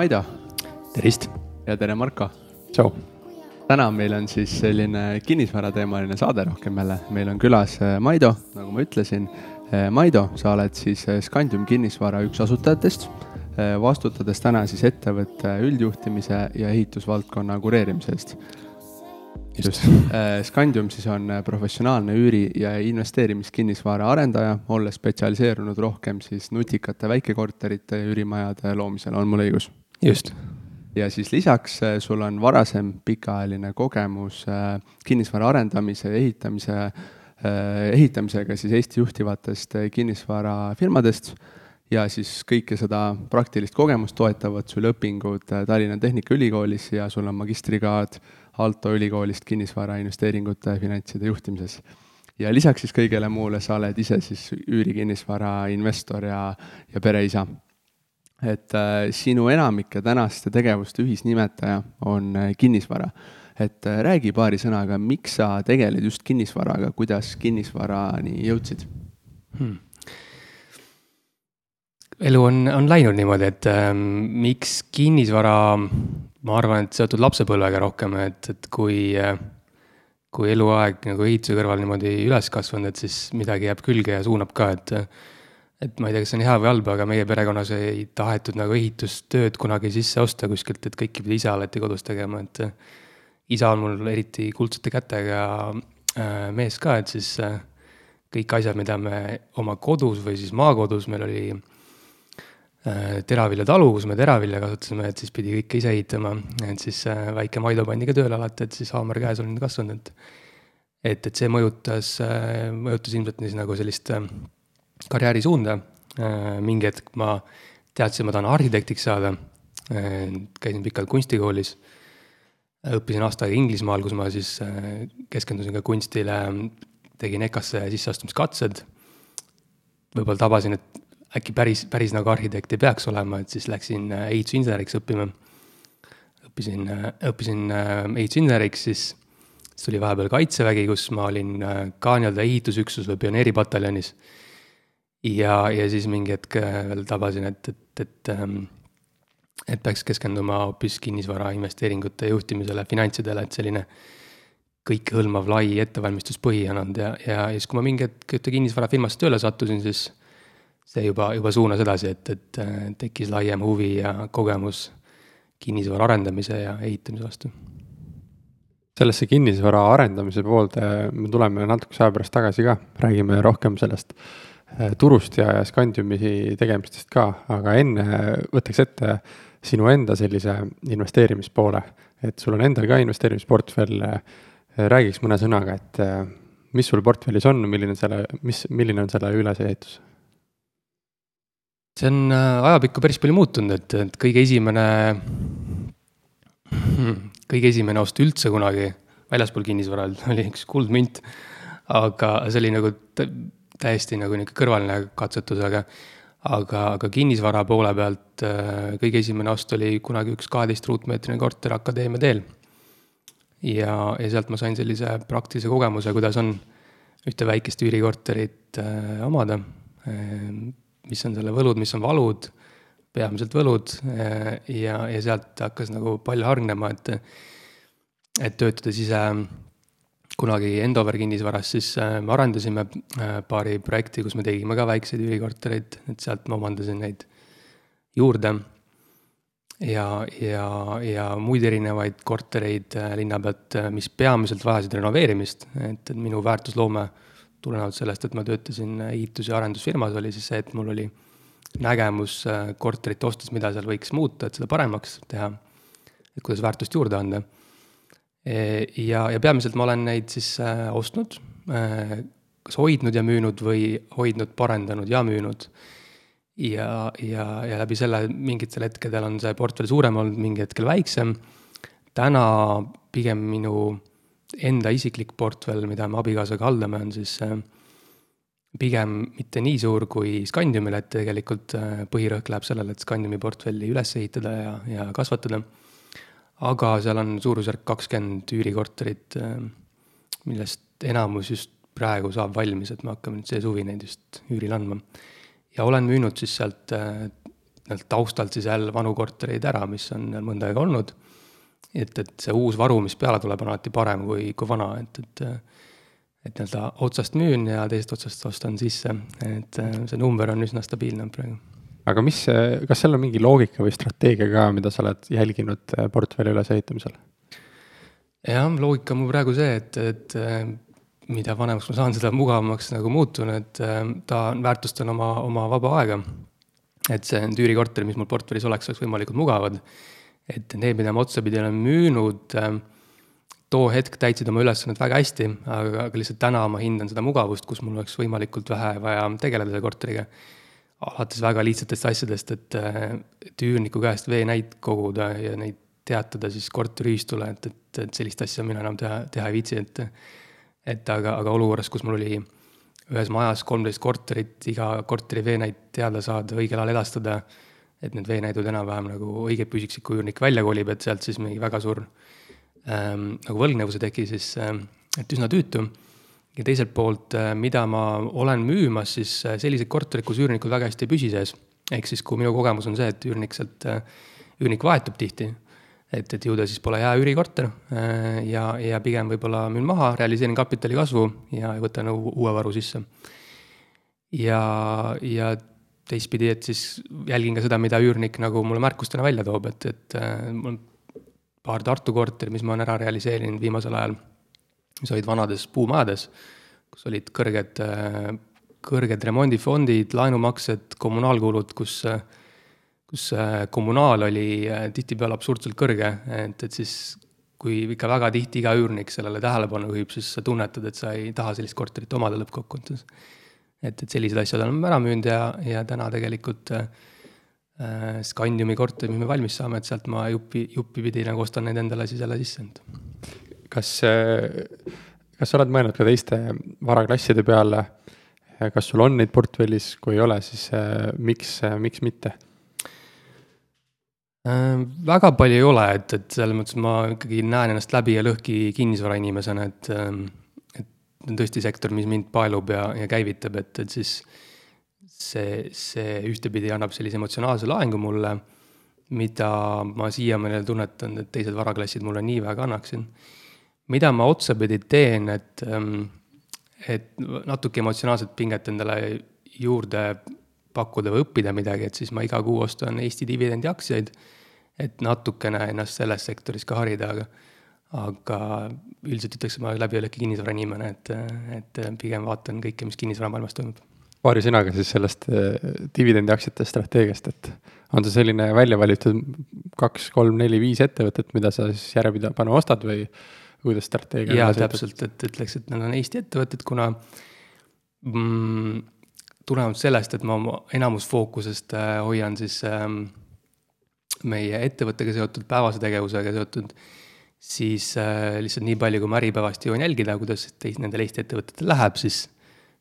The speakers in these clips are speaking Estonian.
Maido. tervist. ja tere, Marko. tšau. täna meil on siis selline kinnisvarateemaline saade rohkem jälle, meil on külas äh, Maido, nagu ma ütlesin. Äh, Maido, sa oled siis äh, Scandium kinnisvara üks asutajatest, vastutades täna siis ettevõtte üldjuhtimise ja ehitusvaldkonna kureerimise eest just, Scandium siis on professionaalne üüri- ja investeerimiskinnisvara arendaja, olles spetsialiseerunud rohkem siis nutikate väikekorterite ja üürimajade loomisele, on mul õigus? Just. Ja siis lisaks äh, sul on varasem pikaajaline kogemus äh, kinnisvara arendamise ehitamise, äh, ehitamisega siis Eesti juhtivatest kinnisvarafirmadest. Ja siis kõike seda praktilist kogemust toetavad sul õpingud Tallinna Tehnikaülikoolis ja sul on magistrikraad Aalto ülikoolist kinnisvara investeeringute finantside juhtimises. ja lisaks siis kõigele muule sa oled ise siis üürikinnisvara investor ja, ja pereisa et äh, sinu enamike tänaste tegevuste ühisnimetaja on äh, kinnisvara. et äh, räägi paari sõnaga, miks sa tegeled just kinnisvaraga, kuidas kinnisvarani jõudsid hmm.? elu on, on läinud niimoodi, et äh, miks kinnisvara, ma arvan, et seotud lapsepõlvega rohkem, et, et kui äh, kui eluaeg nagu ehituse kõrval niimoodi üles kasvanud, et siis midagi jääb külge ja suunab ka, et et ma ei tea, kas see on hea või halb, aga meie perekonnas ei tahetud nagu ehitustööd kunagi sisse osta kuskilt, et kõike pidi ise alati kodus tegema, et isa on mul eriti kuldsete kätega äh, mees ka, et siis äh, kõik asjad, mida me oma kodus või siis maakodus, meil oli äh, teraviljatalu, kus me teravilja kasutasime, et siis pidi kõike ise ehitama, et siis väike Maido pandi ka tööle alati, et siis haamer käes olen kasvanud, et et, et see mõjutas, mõjutas ilmselt siis nagu sellist äh, karjäärisuunda. Äh, mingi hetk ma teadsin, ma tahan arhitektiks saada. Äh, käisin pikalt kunstikoolis. õppisin aasta aega Inglismaal, kus ma siis äh, keskendusin ka kunstile, tegin EKA-sse sisseastumiskatsed. võib-olla tabasin, et äkki päris, päris nagu arhitekt ei peaks olema, et siis läksin ehitusinseneriks õppima. õppisin, õppisin ehitusinseneriks, siis siis tuli vahepeal kaitsevägi, kus ma olin ka nii-öelda ehitusüksus või pioneeripataljonis ja, ja siis mingi hetk äh, veel tabasin, et, et, et, ähm, et peaks keskenduma hoopis kinnisvara investeeringute juhtimisele, finantsidele, et selline kõikehõlmav lai ettevalmistuspõhi on olnud. Ja, ja, siis, kui ma mingi hetk ühte kinnisvarafirmasse tööle sattusin, siis see juba, juba suunas edasi, et, et äh, tekkis laiem huvi ja kogemus kinnisvara arendamise ja ehitamise vastu. Sellesse kinnisvara arendamise poolde me tuleme natukese aja pärast tagasi ka, räägime rohkem sellest turust ja, ja Scandiumi tegemistest ka, aga enne võtaks ette sinu enda sellise investeerimispoole. et sul on endal ka investeerimisportfell, äh, räägiks mõne sõnaga, et äh, mis sul portfellis on, milline selle, mis, milline on selle ülesehitus? see on ajapikku päris palju muutunud, et, et kõige esimene, kõige esimene ost üldse kunagi väljaspool kinnisvara oli üks kuldmünt. aga see oli nagu täiesti nagu niisugune kõrvaline katsetus, aga aga, aga kinnisvara poole pealt äh, kõige esimene ost oli kunagi üks kaheteist ruutmeetrine korter Akadeemia teel. ja, ja sealt ma sain sellise praktilise kogemuse, kuidas on ühte väikest üürikorterit äh, omada äh,. mis on selle võlud, mis on valud, peamiselt võlud ja, ja sealt hakkas nagu palju hargnema, et et töötades ise kunagi Endover kinnisvaras, siis äh, me arendasime äh, paari projekti, kus me tegime ka väikseid üürikortereid, et sealt ma omandasin neid juurde. ja, ja, ja muid erinevaid kortereid äh, linna pealt, mis peamiselt vajasid renoveerimist, et, minu väärtusloome tulenevalt sellest, et ma töötasin ehitus- ja arendusfirmas, oli siis see, et mul oli nägemus korterit ostes, mida seal võiks muuta, et seda paremaks teha. et kuidas väärtust juurde anda ja, ja peamiselt ma olen neid siis äh, ostnud, äh, kas hoidnud ja müünud või hoidnud, parendanud ja müünud. ja, ja, ja läbi selle mingitel hetkedel on see portfell suurem olnud, mingi hetkel väiksem. täna pigem minu enda isiklik portfell, mida me abikaasaga haldame, on siis äh, pigem mitte nii suur kui Scandiumil, et tegelikult põhirõhk läheb sellele, et Scandiumi portfelli üles ehitada ja, ja kasvatada aga seal on suurusjärk kakskümmend üürikorterit, äh, millest enamus just praegu saab valmis, et me hakkame nüüd see suvi neid just üürile andma. ja olen müünud siis sealt äh, nii-öelda taustalt siis jälle vanu kortereid ära, mis on mõnda aega olnud. et, et see uus varu, mis peale tuleb, on alati parem kui, kui vana, et, et et nii-öelda otsast müün ja teisest otsast ostan sisse, et see number on üsna stabiilne praegu. Aga mis, kas seal on mingi loogika või strateegia ka, mida sa oled jälginud portfelli ülesehitamisel? jah, loogika on mul praegu see, et, et mida vanemaks ma saan, seda mugavamaks nagu muutun, et ta väärtustan oma, oma vaba aega. et see, need üürikorterid, mis mul portfellis oleks, oleks võimalikult mugavad. et need, mida ma otsapidi olen müünud, too hetk täitsid oma ülesannet väga hästi, aga, aga lihtsalt täna ma hindan seda mugavust, kus mul oleks võimalikult vähe vaja tegeleda selle korteriga. Alates väga lihtsatest asjadest, et, äh, et üürniku käest veenäit koguda ja neid teatada siis korteriühistule, et, et, et sellist asja mina enam teha, teha ei viitsi, et et aga, aga olukorras, kus mul oli ühes majas kolmteist korterit, iga korteri veenäit teada saada, õigel ajal edastada, et need veenäidud enam-vähem nagu õiged püsiksid, kui üürnik välja kolib, et sealt siis mingi väga suur ähm, nagu võlgnevus ei teki, siis ähm, et üsna tüütu. Ja teiselt poolt äh,, mida ma olen müümas, siis äh, sellised korterid, kus üürnikud väga hästi ei püsi sees. ehk siis, kui minu kogemus on see, et üürnik sealt äh,, üürnik vahetub tihti et, et ju ta siis pole hea üürikorter ja, ja pigem võib-olla müün maha, realiseerin kapitali kasvu ja võtan uue varu sisse. ja, ja teistpidi, et siis jälgin ka seda, mida üürnik nagu mulle märkustena välja toob, et, et mul on paar Tartu korterit, mis ma olen ära realiseerinud viimasel ajal, mis olid vanades puumajades, kus olid kõrged, kõrged remondifondid, laenumaksed, kommunaalkulud, kus kus äh, kommunaal oli äh, tihtipeale absurdselt kõrge, et, et siis kui ikka väga tihti iga üürnik sellele tähelepanu juhib, siis sa tunnetad, et sa ei taha sellist korterit omada lõppkokkuvõttes. et, et sellised asjad oleme ära müünud ja, ja täna tegelikult äh, äh Scandiumi korterid, mis me valmis saame, et sealt ma jupi, juppi pidi nagu ostan neid endale siis jälle sisse. Kas, kas sa oled mõelnud ka teiste varaklasside peale? kas sul on neid portfellis, kui ei ole, siis miks, miks mitte? Äh, väga palju ei ole, et, et selles mõttes ma ikkagi näen ennast läbi ja lõhki kinnisvarainimesena, et, ähm, et on tõesti sektor, mis mind paelub ja, ja käivitab, et, et siis see, see ühtepidi annab sellise emotsionaalse laengu mulle, mida ma siiamaani olen tunnetanud, et teised varaklassid mulle nii väga annaksid. Mida ma otsapidi teen, et, ähm, et natuke emotsionaalset pinget endale juurde pakkuda või õppida midagi, et siis ma iga kuu ostan Eesti dividendiaktsiaid, et natukene ennast selles sektoris ka harida, aga aga üldiselt ütleks, et ma läbi ei ole ikka kinnisvarainimene, et, et pigem vaatan kõike, mis kinnisvaramaailmas toimub. paari sõnaga siis sellest eh, dividendiaktsiate strateegiast, et on see selline välja valitud kaks, kolm, neli, viis ettevõtet, mida sa siis järjepidevana ostad või kuidas strateegia? jaa, täpselt, et ütleks, et need on Eesti ettevõtted, kuna mm, tulenevalt sellest, et ma oma enamusfookusest äh, hoian siis ähm, meie ettevõttega seotud päevase tegevusega seotud, siis äh, lihtsalt nii palju, kui ma Äripäevast jõuan jälgida, kuidas teis-, nendel Eesti ettevõtetel läheb, siis,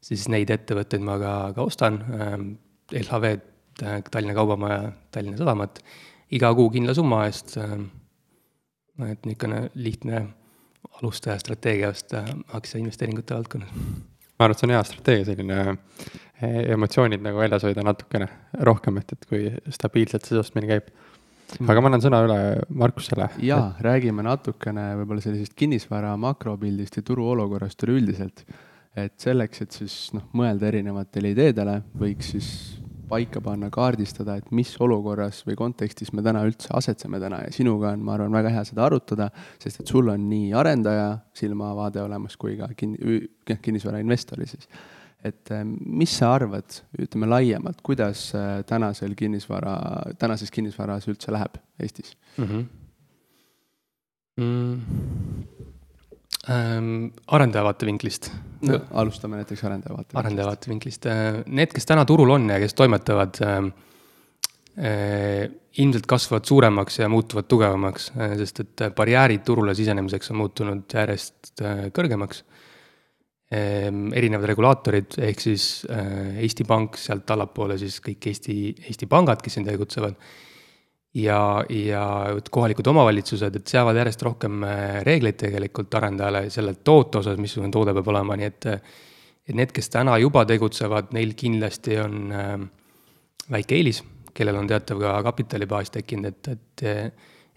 siis neid ettevõtteid ma ka, ka ostan ähm,. LHV-d, äh, Tallinna Kaubamaja, Tallinna Sadamat, iga kuu kindla summa eest ähm,. et niisugune lihtne alustaja strateegiast äh, aktsiainvesteeringute valdkonnas. ma arvan, et see on hea strateegia, selline Eh, emotsioonid nagu väljas hoida natukene rohkem, et, et kui stabiilselt see ostmine käib. aga ma annan sõna üle Markusele. jaa, räägime natukene võib-olla sellisest kinnisvara makropildist ja turuolukorrast üleüldiselt. et selleks, et siis noh, mõelda erinevatele ideedele, võiks siis paika panna, kaardistada, et mis olukorras või kontekstis me täna üldse asetseme täna ja sinuga on, ma arvan, väga hea seda arutada, sest et sul on nii arendaja silmavaade olemas kui ka kin-, kinnisvara investori siis et äh, mis sa arvad, ütleme laiemalt, kuidas äh, tänasel kinnisvara, tänases kinnisvaras üldse läheb Eestis mm? -hmm. Mm. Ähm, arendaja vaatevinklist no,. alustame näiteks arendaja vaatevinklist. arendaja vaatevinklist, äh, need, kes täna turul on ja kes toimetavad äh,, äh, ilmselt kasvavad suuremaks ja muutuvad tugevamaks äh,, sest et barjäärid turule sisenemiseks on muutunud järjest äh, kõrgemaks Ehm, erinevad regulaatorid, ehk siis Eesti Pank, sealt allapoole siis kõik Eesti, Eesti pangad, kes siin tegutsevad. Ja, ja kohalikud omavalitsused, et seavad järjest rohkem äh, reegleid tegelikult arendajale selle toote osas, missugune toode peab olema, nii et. et need, kes täna juba tegutsevad, neil kindlasti on äh, väike eelis, kellel on teatav ka kapitalibaas tekkinud, et, et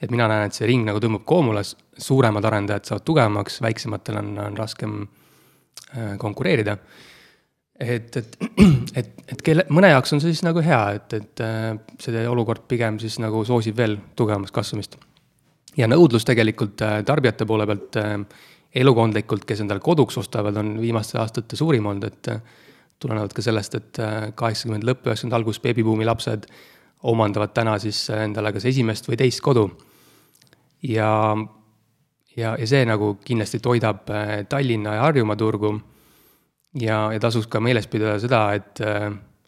et mina näen, et see ring nagu tõmbab koomulas, suuremad arendajad saavad tugevamaks, väiksematel on, on raskem äh, konkureerida. Et, et, et, et kelle, mõne jaoks on see siis nagu hea, et, et äh, see olukord pigem siis nagu soosib veel tugevamaks kasvamist. ja nõudlus tegelikult äh, tarbijate poole pealt elukondlikult, kes endale koduks ostavad, on viimaste aastate suurim olnud, et tulenevalt ka sellest, et kaheksakümmend lõpp, üheksakümnenda algus beebibuumi lapsed omandavad täna siis endale kas esimest või teist kodu. ja, ja, ja see nagu kindlasti toidab äh, Tallinna ja Harjumaa turgu. Ja, ja tasuks ka meeles pidada seda, et,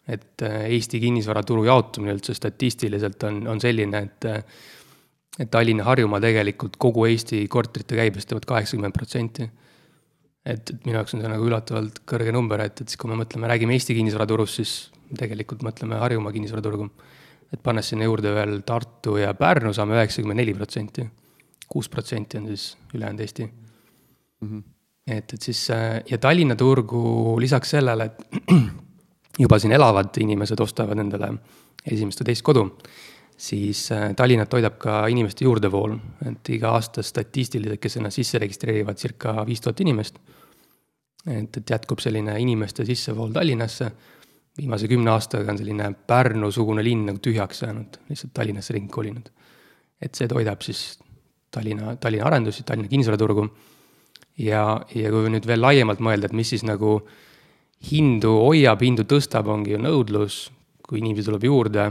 et Eesti kinnisvaraturu jaotumine üldse statistiliselt on, on selline, et et Tallinn ja Harjumaa tegelikult kogu Eesti korterite käibest teevad kaheksakümmend protsenti et, et minu jaoks on see nagu üllatavalt kõrge number, et, et siis kui me mõtleme, räägime Eesti kinnisvaraturust, siis tegelikult mõtleme Harjumaa kinnisvaraturgu et pannes sinna juurde veel Tartu ja Pärnu, saame üheksakümmend neli protsenti. kuus protsenti on siis ülejäänud Eesti mm. -hmm. Et, et siis äh, ja Tallinna turgu lisaks sellele, et juba siin elavad inimesed ostavad endale esimest või teist kodu, siis äh, Tallinnat toidab ka inimeste juurdevool, et iga aasta statistiliselt, kes ennast sisse registreerivad, circa viis tuhat inimest. et, et jätkub selline inimeste sissevool Tallinnasse viimase kümne aastaga on selline Pärnu-sugune linn nagu tühjaks jäänud, lihtsalt Tallinnasse ringi kolinud. et see toidab siis Tallinna, Tallinna arendusi, Tallinna kinnisvaraturgu. Ja, ja kui nüüd veel laiemalt mõelda, et mis siis nagu hindu hoiab, hindu tõstab, ongi ju nõudlus, kui inimesi tuleb juurde,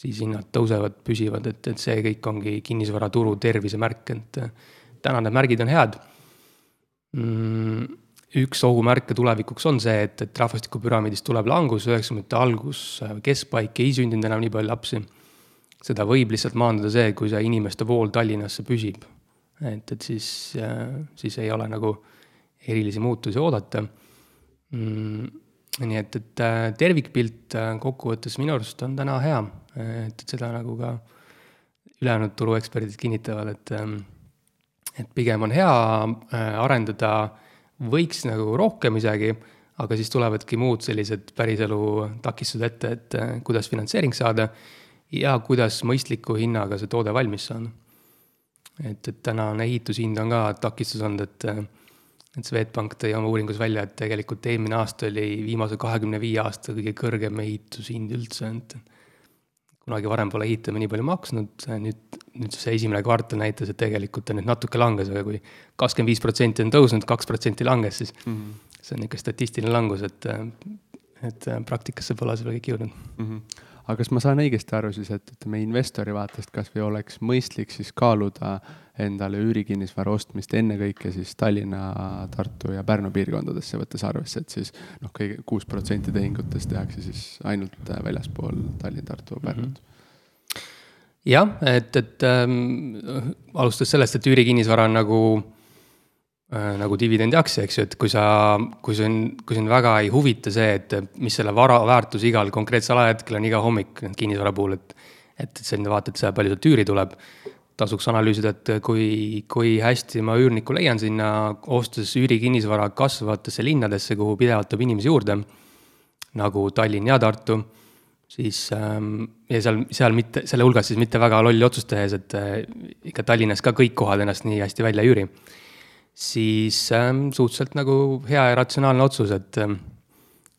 siis hinnad tõusevad, püsivad, et, et see kõik ongi kinnisvaraturu tervise märk, et täna need märgid on head mm üks ohumärke tulevikuks on see, et, et rahvastikupüramiidist tuleb langus, üheksakümnendate algus, keskpaik ei sündinud enam nii palju lapsi. seda võib lihtsalt maandada see, kui see inimeste vool Tallinnasse püsib. Et, et siis, siis ei ole nagu erilisi muutusi oodata mm,. nii et, et tervikpilt kokkuvõttes minu arust on täna hea, et, et seda nagu ka ülejäänud turueksperdid kinnitavad, et, et pigem on hea arendada võiks nagu rohkem isegi, aga siis tulevadki muud sellised päriselu takistused ette, et äh, kuidas finantseering saada ja kuidas mõistliku hinnaga see toode valmis saada. Et, et tänane ehitushind on ka takistus olnud, et, et Swedbank tõi oma uuringus välja, et tegelikult eelmine aasta oli viimase kahekümne viie aasta kõige kõrgem ehitushind üldse, et kunagi varem pole ehitamine nii palju maksnud, nüüd, nüüd see esimene kvartal näitas, et tegelikult ta nüüd natuke langes, aga kui kakskümmend viis protsenti on tõusnud, kaks protsenti langes, siis mm -hmm. see on ikka statistiline langus, et, et praktikasse pole veel kõik jõudnud mm. -hmm aga kas ma saan õigesti aru siis, et ütleme investori vaatest kasvõi oleks mõistlik siis kaaluda endale üürikinnisvara ostmist ennekõike siis Tallinna, Tartu ja Pärnu piirkondadesse, võttes arvesse, et siis noh, kõige kuus protsenti tehingutest tehakse siis ainult väljaspool Tallinn, Tartu, Pärnut mm. -hmm jah, et, et ähm, alustades sellest, et üürikinnisvara on nagu äh,, nagu dividendiaktsia, eks ju, et kui sa, kui see on, kui sind väga ei huvita see, et mis selle vara väärtus igal konkreetsel ajahetkel on iga hommik kinnisvara puhul, et. et, et sa vaatad seda, palju sealt üüri tuleb. tasuks analüüsida, et kui, kui hästi ma üürniku leian sinna, ostes üürikinnisvara kasvavatesse linnadesse, kuhu pidevalt tuleb inimesi juurde. nagu Tallinn ja Tartu siis ähm, ja seal, seal mitte, selle hulgas siis mitte väga lolli otsust tehes, et äh, ikka Tallinnas ka kõik kohad ennast nii hästi välja ei üüri. Siis ähm, suhteliselt nagu hea ja ratsionaalne otsus, et, ähm,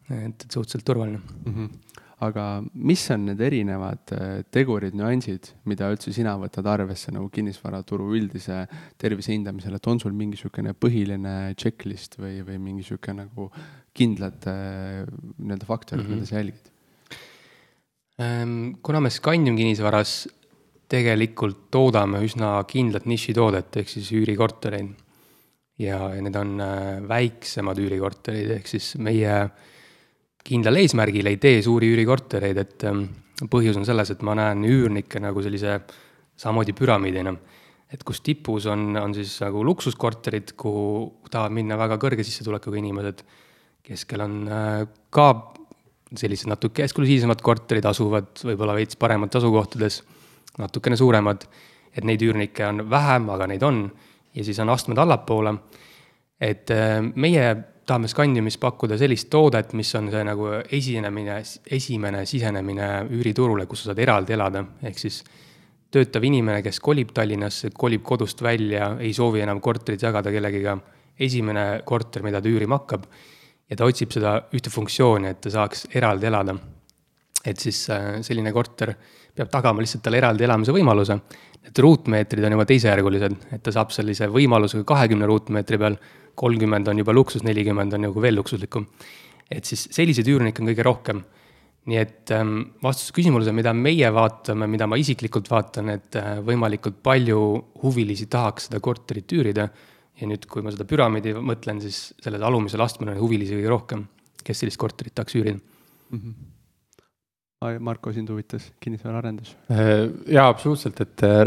et, et suhteliselt turvaline mm. -hmm aga mis on need erinevad äh, tegurid, nüansid, mida üldse sina võtad arvesse nagu kinnisvaraturu üldise tervise hindamisel, et on sul mingi niisugune põhiline checklist või, või mingi niisugune nagu kindlad äh, nii-öelda faktorid mm, -hmm. mida sa jälgid? Ehm, kuna me Scandium kinnisvaras tegelikult toodame üsna kindlat nišitoodet, ehk siis üürikortereid. Ja, ja need on äh, väiksemad üürikorterid, ehk siis meie kindlal eesmärgil ei tee suuri üürikortereid, et ähm, põhjus on selles, et ma näen üürnikke nagu sellise samamoodi püramiidina. et kus tipus on, on siis nagu luksuskorterid, kuhu tahavad minna väga kõrge sissetulekuga inimesed, keskel on äh, ka sellised natuke eksklusiivsemad korterid asuvad võib-olla veits paremates asukohtades, natukene suuremad, et neid üürnikke on vähem, aga neid on, ja siis on astmed allapoole. et äh, meie tahame Scandiumis pakkuda sellist toodet, mis on see nagu esinemine, esimene sisenemine üüriturule, kus sa saad eraldi elada, ehk siis töötav inimene, kes kolib Tallinnasse, kolib kodust välja, ei soovi enam korterit jagada kellegiga, esimene korter, mida ta üürima hakkab, ja ta otsib seda ühte funktsiooni, et ta saaks eraldi elada. et siis äh, selline korter peab tagama lihtsalt talle eraldi elamise võimaluse. Need ruutmeetrid on juba teisejärgulised, et ta saab sellise võimalusega kahekümne ruutmeetri peal kolmkümmend on juba luksus, nelikümmend on nagu veel luksuslikum. et siis selliseid üürnikke on kõige rohkem. nii et ähm, vastus küsimusele, mida meie vaatame, mida ma isiklikult vaatan, et äh, võimalikult palju huvilisi tahaks seda korterit üürida. ja nüüd, kui ma seda püramiidi mõtlen, siis sellel alumisel astmel on huvilisi kõige rohkem, kes sellist korterit tahaks üürida mm. -hmm Marko, sind huvitas kinnisvaraarendus? Äh, jaa, absoluutselt, et äh,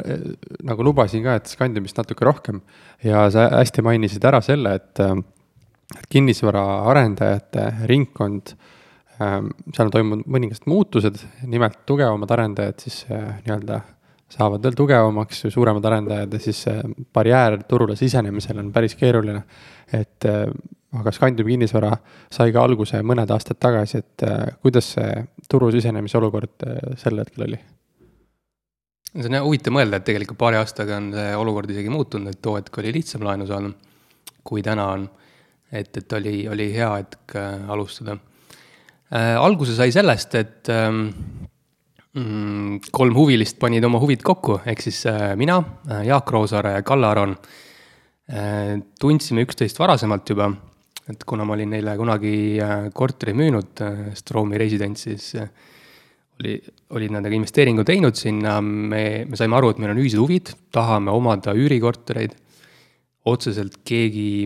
nagu lubasin ka, et Scandiumist natuke rohkem ja sa hästi mainisid ära selle, et, äh, et kinnisvaraarendajate ringkond, seal on toimunud mõningased muutused, nimelt tugevamad arendajad siis nii-öelda saavad veel tugevamaks, suuremad arendajad ja siis barjäär turule sisenemisel on päris keeruline. et aga Scandiumi kinnisvara sai ka alguse mõned aastad tagasi, et äh, kuidas see turu sisenemise olukord äh, sel hetkel oli? see on jah huvitav mõelda, et tegelikult paari aastaga on see olukord isegi muutunud, et too hetk oli lihtsam laenu saada, kui täna on. et, et oli, oli hea hetk äh, alustada äh,. alguse sai sellest, et ähm, mm, kolm huvilist panid oma huvid kokku, ehk siis äh, mina, Jaak Roosaare ja Kalle Aron äh, tundsime üksteist varasemalt juba et kuna ma olin neile kunagi äh, korteri müünud, äh, Stroomi residents, siis äh, oli, olid nad nagu investeeringu teinud sinna, me, me saime aru, et meil on ühised huvid, tahame omada üürikortereid. otseselt keegi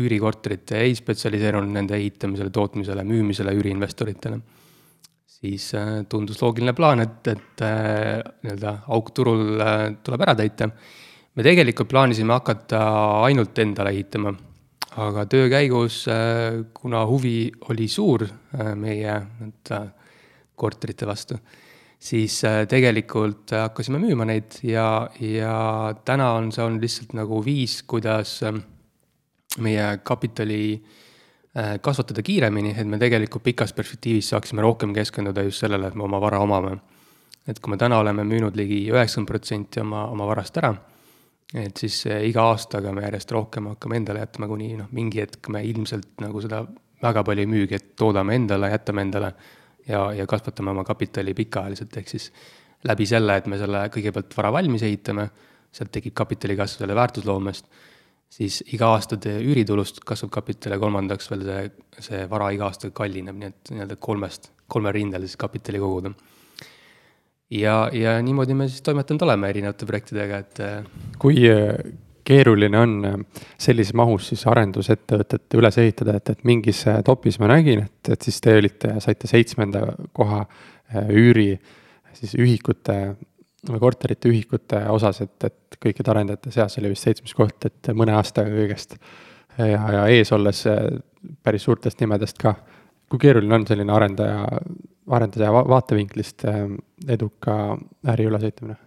üürikorterite ei spetsialiseerunud nende ehitamisele, tootmisele, müümisele üüriinvestoritele. siis tundus loogiline plaan, et, et nii-öelda auk turul tuleb ära täita. me tegelikult plaanisime hakata ainult endale ehitama aga töö käigus, äh, kuna huvi oli suur äh, meie nii-öelda korterite vastu, siis äh, tegelikult hakkasime müüma neid ja, ja täna on see olnud lihtsalt nagu viis, kuidas meie kapitali kasvatada kiiremini, et me tegelikult pikas perspektiivis saaksime rohkem keskenduda just sellele, et me oma vara omame. et kui me täna oleme müünud ligi üheksakümmend protsenti oma, oma varast ära et siis eh, iga aastaga me järjest rohkem hakkame endale jätma, kuni noh, mingi hetk me ilmselt nagu seda väga palju ei müügi, et toodame endale, jätame endale ja, ja kasvatame oma kapitali pikaajaliselt, ehk siis läbi selle, et me selle kõigepealt vara valmis ehitame, sealt tekib kapitali kasv selle väärtusloomest, siis iga aasta üüritulust kasvab kapital ja kolmandaks veel see, see vara iga aastaga kallineb, nii et nii-öelda kolmest, kolmel rindel siis kapitali koguda ja, ja niimoodi me siis toimetanud oleme erinevate projektidega, et. Äh, kui äh, keeruline on äh, sellises mahus siis arendusettevõtet üles ehitada, et, et mingis topis ma nägin, et, et siis te olite, saite seitsmenda koha üüri siis ühikute või korterite ühikute osas, et, et kõikide arendajate seas oli vist seitsmes koht, et mõne aastaga kõigest. ja, ja ees olles päris suurtest nimedest ka. Kui keeruline on selline arendaja arendaja vaatevinklist ähm, eduka äri ülesehitamine?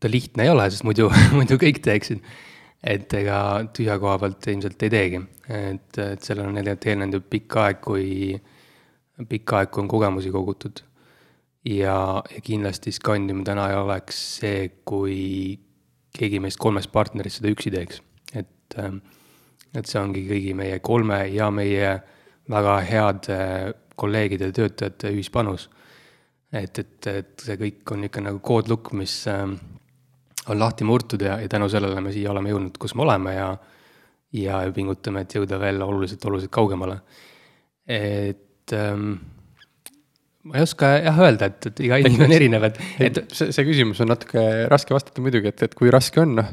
ta lihtne ei ole, sest muidu, muidu kõik teeksid. et ega tühja koha pealt ilmselt ei teegi, et, et sellel on tegelikult eelnenud ju pikk aeg, kui, pikk aeg, kui on kogemusi kogutud. ja, ja kindlasti Scandium täna ei oleks see, kui keegi meist kolmest partnerist seda üksi teeks, et, ähm, et see ongi kõigi meie kolme ja meie väga head kolleegide ja töötajate ühispanus. et, et, et see kõik on ikka nagu koodlukk, mis ähm, on lahti murtud ja, ja tänu sellele me siia oleme jõudnud, kus me oleme ja ja pingutame, et jõuda veel oluliselt, oluliselt kaugemale. et ähm, ma ei oska jah öelda, et, et iga inimene on erinev, et, et. see, see küsimus on natuke raske vastata muidugi, et, et kui raske on, noh,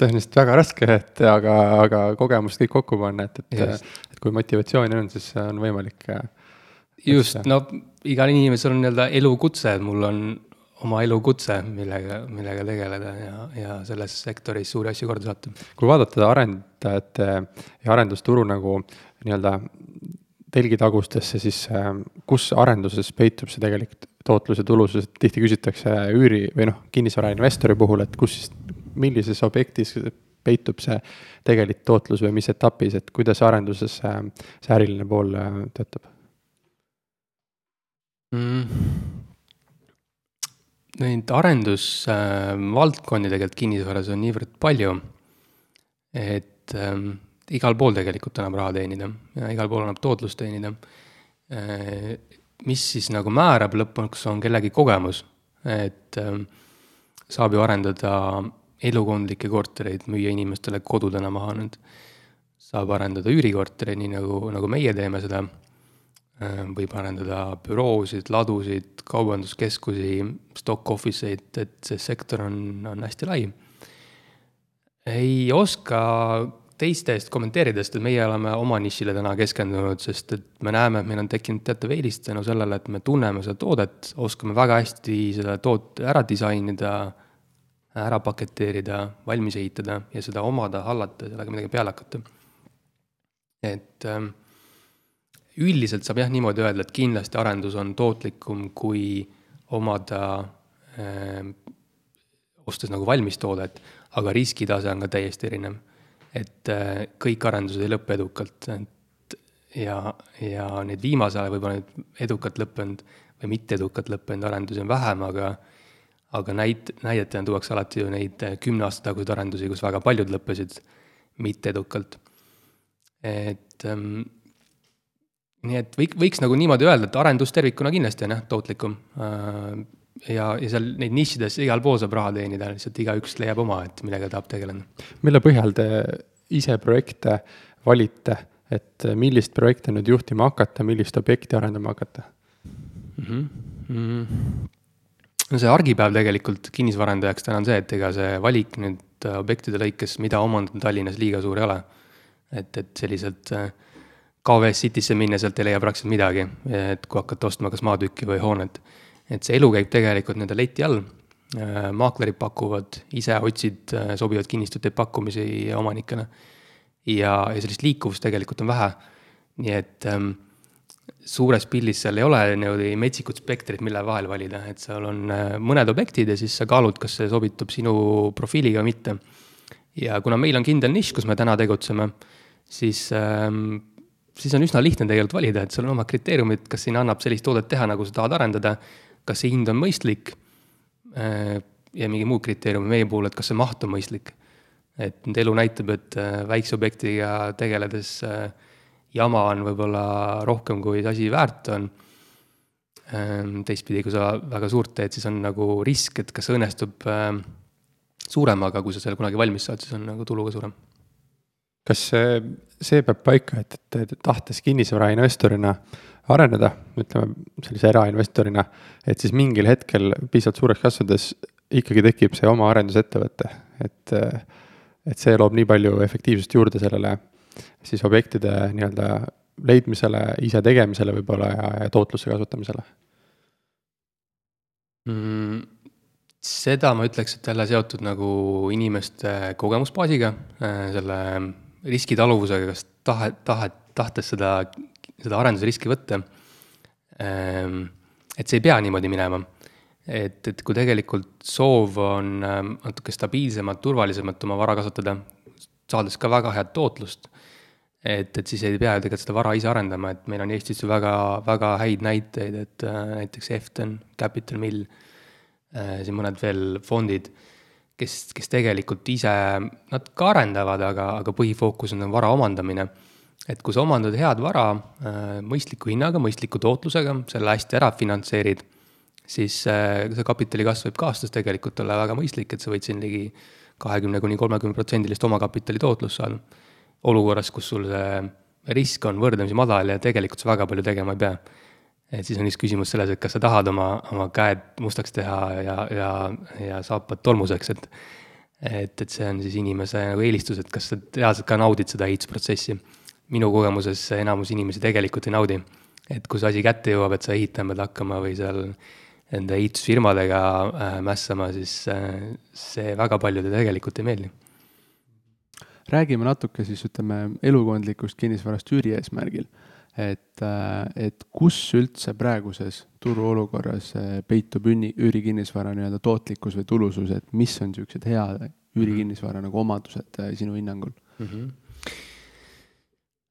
tõenäoliselt väga raske, et aga, aga kogemust kõik kokku panna, et, et, et kui motivatsiooni on, siis on võimalik. Äh, just, no igal inimesel on nii-öelda elukutse, et mul on oma elukutse, millega, millega tegeleda ja, ja selles sektoris suuri asju korda saata. kui vaadata arendajate ja arendusturu nagu nii-öelda telgitagustesse, siis äh, kus arenduses peitub see tegelik tootlus ja tulusus, et tihti küsitakse üüri või noh, kinnisvarainvestori puhul, et kus siis, millises objektis peitub see tegelik tootlus või mis etapis, et kuidas arenduses see, see äriline pool töötab mm.? Neid arendusvaldkondi äh, tegelikult kinnisvaras on niivõrd palju, et äh, igal pool tegelikult annab raha teenida ja igal pool annab tootlust teenida äh,. mis siis nagu määrab lõpuks, on kellegi kogemus, et äh, saab ju arendada elukondlikke kortereid, müüa inimestele kodudena maha nüüd. saab arendada üürikortereid, nii nagu, nagu meie teeme seda Äh, võib arendada büroosid, ladusid, kaubanduskeskusi, stock office eid, et see sektor on, on hästi lai. ei oska teiste eest kommenteerida, sest et meie oleme oma nišile täna keskendunud, sest et me näeme, et meil on tekkinud teatav eelis tänu sellele, et me tunneme seda toodet, oskame väga hästi seda toote ära disainida, ära paketeerida, valmis ehitada ja seda omada, hallata, sellega midagi peale hakata. et ähm, üldiselt saab jah niimoodi öelda, et kindlasti arendus on tootlikum, kui omada äh,, ostes nagu valmis toodet, aga riskitase on ka täiesti erinev. Et äh, kõik arendused ei lõpe edukalt, et ja, ja neid viimasel ajal võib-olla nüüd edukalt lõppenud või mitte edukalt lõppenud arendusi on vähem, aga aga näit-, näidetena tuuakse alati ju neid äh, kümne aasta taguseid arendusi, kus väga paljud lõppesid mitte edukalt. et ähm, nii et võik-, võiks nagu niimoodi öelda, et arendus tervikuna kindlasti on jah, tootlikum. Äh, ja, ja seal neid nišides igal pool saab raha teenida, lihtsalt igaüks leiab oma, et millega tahab tegeleda. mille põhjal te ise projekte valite, et millist projekti nüüd juhtima hakata, millist objekti arendama hakata mm? -hmm. Mm -hmm. no see argipäev tegelikult kinnisvaraarendajaks täna on see, et ega see valik nüüd objektide lõikes, mida omandada Tallinnas liiga suur ei ole. et, et selliselt äh, KVS Citysse minna, sealt ei leia praktiliselt midagi, et kui hakata ostma kas maatükki või hoonet. Et see elu käib tegelikult nii-öelda leti all, äh, maaklerid pakuvad, ise otsid äh, sobivaid kinnistuteid pakkumisi omanikele. ja, ja sellist liikuvust tegelikult on vähe, nii et ähm, suures pildis seal ei ole niimoodi metsikut spektrit, mille vahel valida, et seal on äh, mõned objektid ja siis sa kaalud, kas see sobitub sinu profiiliga või mitte. ja kuna meil on kindel nišš, kus me täna tegutseme, siis ähm, siis on üsna lihtne tegelikult valida, et sul on omad kriteeriumid, kas siin annab sellist toodet teha, nagu sa tahad arendada, kas see hind on mõistlik äh, ja mingi muu kriteerium meie puhul, et kas see maht on mõistlik. et nüüd elu näitab, et äh, väikse objektiga tegeledes äh, jama on võib-olla rohkem, kui see asi väärt on. Ähm, teistpidi, kui sa väga suurt teed, siis on nagu risk, et kas õnnestub suurem, aga kui sa selle kunagi valmis saad, siis on nagu tulu ka suurem kas see, see peab paika, et, et tahtes kinnisvarainvestorina areneda, ütleme sellise erainvestorina, et siis mingil hetkel piisavalt suureks kasvades ikkagi tekib see oma arendusettevõte, et, et see loob nii palju efektiivsust juurde sellele siis objektide nii-öelda leidmisele, ise tegemisele võib-olla ja, ja tootluse kasutamisele mm,? seda ma ütleks, et jälle seotud nagu inimeste kogemusbaasiga, äh, selle riskitaluvusega, kas tahe, tahe, tahtes seda, seda arendusriski võtta. Ehm, et see ei pea niimoodi minema. et, et kui tegelikult soov on ähm, natuke stabiilsemat, turvalisemat oma vara kasvatada, saades ka väga head tootlust, et, et siis ei pea ju tegelikult seda vara ise arendama, et meil on Eestis ju väga, väga häid näiteid, et äh, näiteks Efton, Capital Mill, äh, siin mõned veel fondid kes, kes tegelikult ise, nad ka arendavad, aga, aga põhifookus on vara omandamine. et kui sa omandad head vara äh, mõistliku hinnaga, mõistliku tootlusega, selle hästi ära finantseerid, siis äh, see kapitali kasv võib ka aastas tegelikult olla väga mõistlik, et sa võid siin ligi kahekümne kuni kolmekümne protsendilist omakapitali tootlust saada. olukorras, kus sul see risk on võrdlemisi madal ja tegelikult sa väga palju tegema ei pea et siis on üks küsimus selles, et kas sa tahad oma, oma käed mustaks teha ja, ja, ja saapad tolmuseks, et et, et see on siis inimese nagu eelistus, et kas sa reaalselt ka naudid seda ehitusprotsessi. minu kogemuses enamus inimesi tegelikult ei naudi. et kui see asi kätte jõuab, et sa ehitama pead hakkama või seal enda ehitusfirmadega äh, mässama, siis äh, see väga paljudele tegelikult ei meeldi. räägime natuke siis ütleme elukondlikust kinnisvarast üüri eesmärgil et, äh, et kus üldse praeguses turuolukorras äh, peitub üüri, üürikinnisvara nii-öelda tootlikkus või tulusus, et mis on niisugused head üürikinnisvara nagu omadused sinu hinnangul mm? -hmm.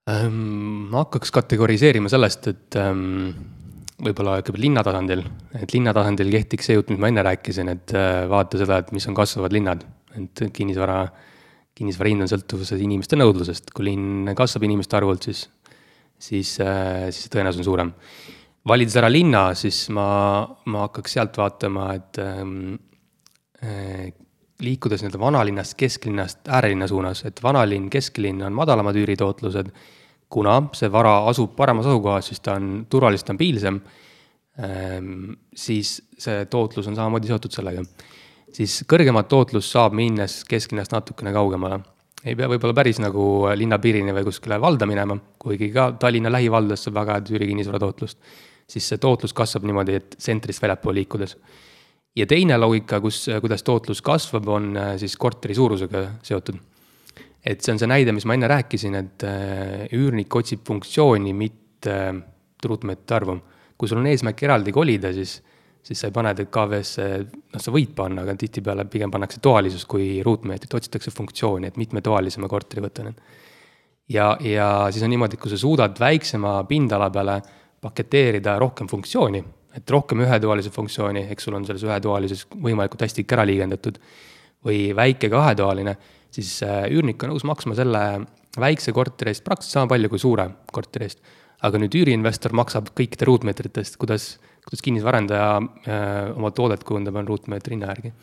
Ähm, ma hakkaks kategoriseerima sellest, et ähm, võib-olla kõigepealt linna tasandil, et linna tasandil kehtiks see jutt, mis ma enne rääkisin, et vaata seda, et mis on kasvavad linnad, et kinnisvara äh, kinnisvara hind on sõltuvuses inimeste nõudlusest, kui linn kasvab inimeste arvult, siis, siis, äh, siis tõenäosus on suurem. valides ära linna, siis ma, ma hakkaks sealt vaatama, et ähm, äh, liikudes nii-öelda vanalinnast, kesklinnast äärelinna suunas, et vanalinn, kesklinn on madalamad üüritootlused, kuna see vara asub paremas asukohas, siis ta on turvaliselt stabiilsem ähm,, siis see tootlus on samamoodi seotud sellega siis kõrgemat tootlust saab minnes kesklinnast natukene kaugemale. Ei pea võib-olla päris nagu linna piirini või kuskile valda minema, kuigi ka Tallinna lähivaldas saab väga head üürikinnisvara tootlust. siis see tootlus kasvab niimoodi, et tsentrist väljapoole liikudes. ja teine loogika, kus, kuidas tootlus kasvab, on äh, siis korteri suurusega seotud. et see on see näide, mis ma enne rääkisin, et äh, üürnik otsib funktsiooni, mitte äh, ruutmeetrite arvu. kui sul on eesmärk eraldi kolida, siis siis sa ei pane teda KV-sse, noh, sa võid panna, aga tihtipeale pigem pannakse toalisust kui ruutmeetrit, otsitakse funktsiooni, et mitmetoalisema korteri võtta nüüd. ja, ja siis on niimoodi, et kui sa suudad väiksema pindala peale paketeerida rohkem funktsiooni, et rohkem ühetoalise funktsiooni, eks sul on selles ühetoalises võimalikult hästi ikka ära liigendatud, või väike kahetoaline, siis äh, üürnik on nõus maksma selle väikse korteri eest praktiliselt sama palju kui suure korteri eest. aga nüüd üüriinvestor maksab kõikide ruutmeetritest, kuidas kuidas kinnisvaraarendaja äh, oma toodet kujundab, on ruutmeetri hinna järgi.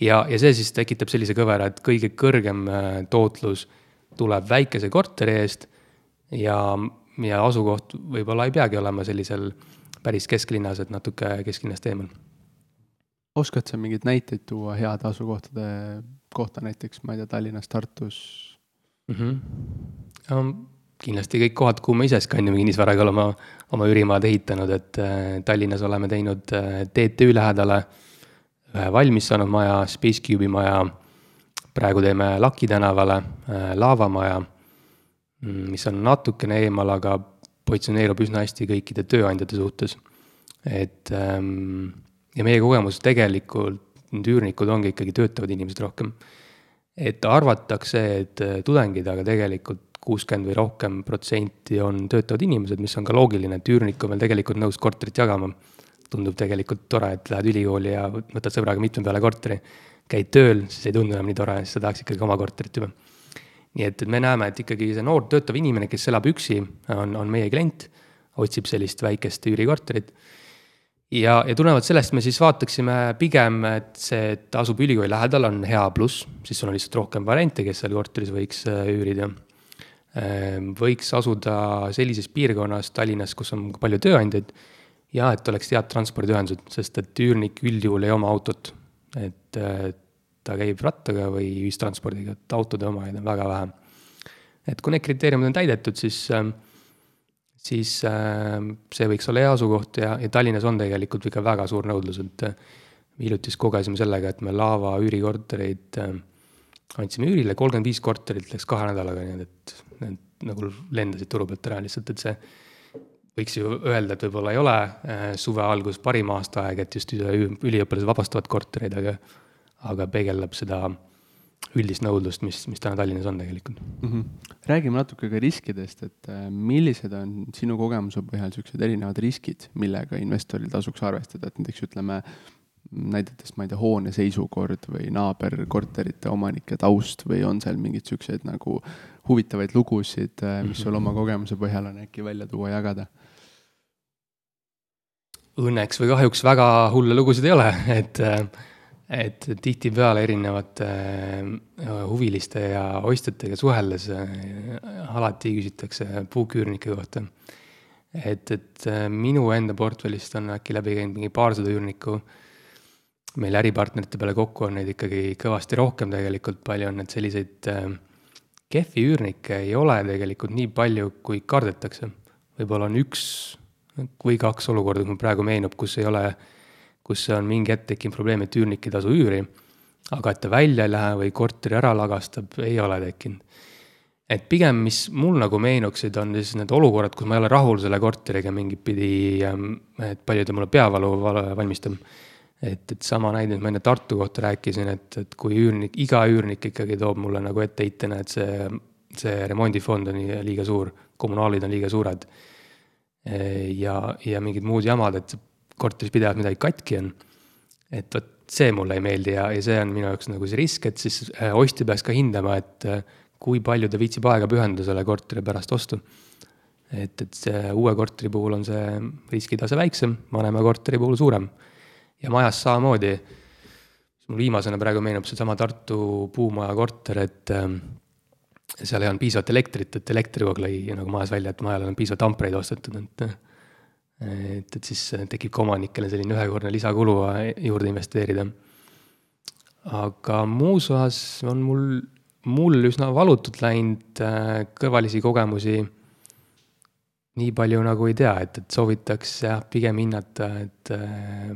ja, ja see siis tekitab sellise kõvera, et kõige kõrgem äh, tootlus tuleb väikese korteri eest ja, ja asukoht võib-olla ei peagi olema sellisel päris kesklinnas, et natuke kesklinnast eemal. oskad sa mingeid näiteid tuua heade asukohtade kohta näiteks, ma ei tea, Tallinnas, Tartus mm? -hmm kindlasti kõik kohad, kuhu me ise Scandiumi kinnisvaraga oleme oma üürimaad ehitanud, et äh, Tallinnas oleme teinud äh, TTÜ lähedale ühe valmis saanud maja, Spacecube'i maja, praegu teeme Laki tänavale äh, laavamaja, mm, mis on natukene eemal, aga positsioneerub üsna hästi kõikide tööandjate suhtes. et ähm, ja meie kogemus tegelikult, need üürnikud ongi ikkagi töötavad inimesed rohkem. et arvatakse, et tudengid, aga tegelikult kuuskümmend või rohkem protsenti on töötavad inimesed, mis on ka loogiline, et üürnik on veel tegelikult nõus korterit jagama. tundub tegelikult tore, et lähed ülikooli ja võtad sõbraga mitme peale korteri, käid tööl, siis ei tundu enam nii tore, siis sa tahaks ikkagi oma korterit juba. nii et, et me näeme, et ikkagi see noor töötav inimene, kes elab üksi, on, on meie klient, otsib sellist väikest üürikorterit ja, ja tulenevalt sellest me siis vaataksime pigem, et see, et asub ülikooli lähedal, on hea pluss, siis sul on lihtsalt rohkem variante, kes seal korteris võiks äh, üürida võiks asuda sellises piirkonnas Tallinnas, kus on palju tööandjaid ja et oleks head transpordiühendused, sest et üürnik üldjuhul ei oma autot. et äh, ta käib rattaga või ühistranspordiga, et autode omajaid on väga vähe. et kui need kriteeriumid on täidetud, siis, ähm, siis ähm, see võiks olla hea asukoht ja, ja Tallinnas on tegelikult ikka väga suur nõudlus, et äh, hiljuti just kogesime sellega, et me Laava üürikortereid ähm, andsime üürile, kolmkümmend viis korterit läks kahe nädalaga, nii et need nagu lendasid turu pealt ära lihtsalt, et see võiks ju öelda, et võib-olla ei ole äh, suve algus parim aastaaeg, et just üliõpilased vabastavad kortereid, aga, aga peegeldab seda üldist nõudlust, mis, mis täna Tallinnas on tegelikult mm. -hmm. räägime natuke ka riskidest, et äh, millised on sinu kogemuse põhjal niisugused erinevad riskid, millega investoril tasuks arvestada, et näiteks ütleme, näidetest, ma ei tea, hoone seisukord või naaberkorterite omanike taust või on seal mingeid siukseid nagu huvitavaid lugusid, äh, mis sul oma kogemuse põhjal on äkki välja tuua, jagada? Õnneks või kahjuks väga hulle lugusid ei ole, et, et tihtipeale erinevate äh, huviliste ja ostjatega suheldes alati küsitakse puuküürnike kohta. et, et minu enda portfellist on äkki läbi käinud mingi paarsada üürnikku meil äripartnerite peale kokku on neid ikkagi kõvasti rohkem tegelikult, palju on need selliseid äh, kehvi üürnikke ei ole tegelikult nii palju, kui kardetakse. võib-olla on üks või kaks olukorda, kui mul praegu meenub, kus ei ole, kus on mingi hetk tekkinud probleem, et üürnik ei tasu üüri, aga et ta välja ei lähe või korteri ära lagastab, ei ole tekkinud. et pigem, mis mul nagu meenuksid, on siis need olukorrad, kus ma ei ole rahul selle korteriga mingit pidi, ähm, et palju ta mulle peavalu valmistab. Et, et sama näide, ma enne Tartu kohta rääkisin, et, et kui üürnik, iga üürnik ikkagi toob mulle nagu etteheitena, et see, see remondifond on liiga suur, kommunaalid on liiga suured. ja, ja mingid muud jamad, et korteris pidevalt midagi katki on. et vot see mulle ei meeldi ja, ja see on minu jaoks nagu see risk, et siis äh, ostja peaks ka hindama, et äh, kui palju ta viitsib aega pühendada selle korteri pärast ostu. et, et see uue korteri puhul on see riskitase väiksem, vanema korteri puhul suurem. Ja majas samamoodi, mul viimasena praegu meenub seesama Tartu puumaja korter, et äh, seal ei olnud piisavalt elektrit, et elektrikogu lõi nagu majas välja, et majale on piisavalt ampreid ostetud, et et, et siis tekib ka omanikele selline ühekordne lisakulu juurde investeerida. aga muus osas on mul, mul üsna valutult läinud äh, kõrvalisi kogemusi. nii palju nagu ei tea, et, et soovitaks jah, pigem hinnata, et äh,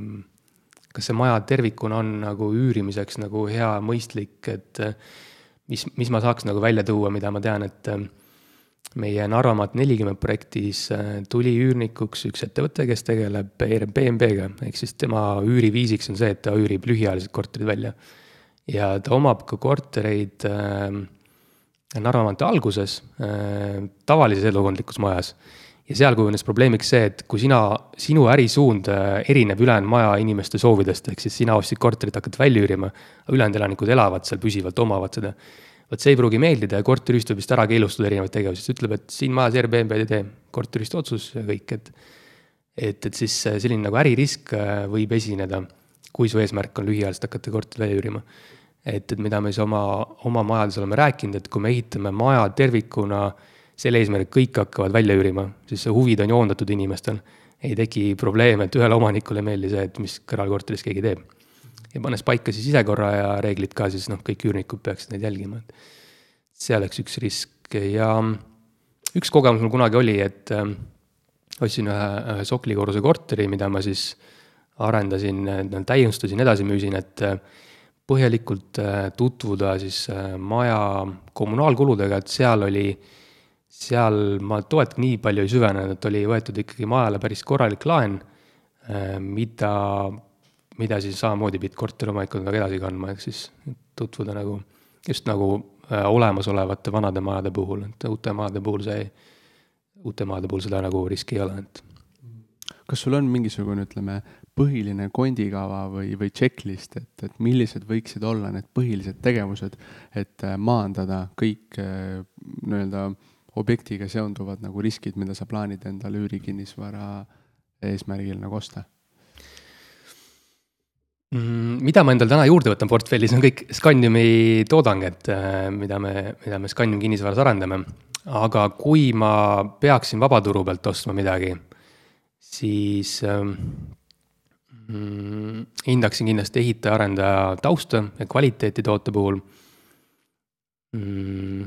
kas see maja tervikuna on nagu üürimiseks nagu hea, mõistlik, et mis, mis ma saaks nagu välja tuua, mida ma tean, et meie Narvamaat nelikümmend projektis äh, tuli üürnikuks üks ettevõte, kes tegeleb Airbnb-ga, ehk siis tema üüriviisiks on see, et ta üürib lühiajalised korterid välja. ja ta omab ka kortereid äh, Narvamaante alguses äh, tavalises elukondlikus majas. Ja seal kujunes probleemiks see, et kui sina, sinu ärisuund äh, erineb ülejäänud maja inimeste soovidest, ehk siis sina ostsid korterit, hakkad välja üürima, ülejäänud elanikud elavad seal püsivalt, omavad seda vot see ei pruugi meeldida ja korteriühistu vist ära keelustada erinevaid tegevusi, siis ütleb, et siin majas Airbnb-d ei tee, korteriühistu otsus ja kõik, et. et, et siis selline nagu äririsk äh, võib esineda, kui su eesmärk on lühiajaliselt hakata korterit välja üürima. et, et mida me siis oma, oma majades oleme rääkinud, et kui me ehitame maja tervikuna selle eesmärgiga, kõik hakkavad välja üürima, siis huvid on joondatud inimestel. ei teki probleeme, et ühele omanikule ei meeldi see, et mis kõrvalkorteris keegi teeb ja pannes paika siis sisekorra ja reeglid ka, siis noh, kõik üürnikud peaksid neid jälgima, et see oleks üks risk ja üks kogemus mul kunagi oli, et äh, ostsin ühe, ühe soklikorruse korteri, mida ma siis arendasin, täiustasin, edasi müüsin, et äh, põhjalikult äh, tutvuda siis äh, maja kommunaalkuludega, et seal oli, seal ma toet nii palju ei süvenenud, et oli võetud ikkagi majale päris korralik laen, äh, mida mida siis samamoodi pidid korteriomanikud nagu edasi kandma, ehk siis tutvuda nagu just nagu äh, olemasolevate vanade majade puhul, et uute majade puhul see, uute majade puhul seda nagu riski ei ole, et. kas sul on mingisugune, ütleme, põhiline kondikava või, või checklist, et, et millised võiksid olla need põhilised tegevused, et äh, maandada kõik äh, nii-öelda objektiga seonduvad nagu riskid, mida sa plaanid endale üürikinnisvara eesmärgil nagu osta Mm, mida ma endale täna juurde võtan portfellis, on kõik Scandiumi toodang, et äh, mida me, mida me Scandium kinnisvaras arendame. aga kui ma peaksin vabaturu pealt ostma midagi, siis ähm, mm, hindaksin kindlasti ehitaja-arendaja tausta ja kvaliteeti toote puhul mm,.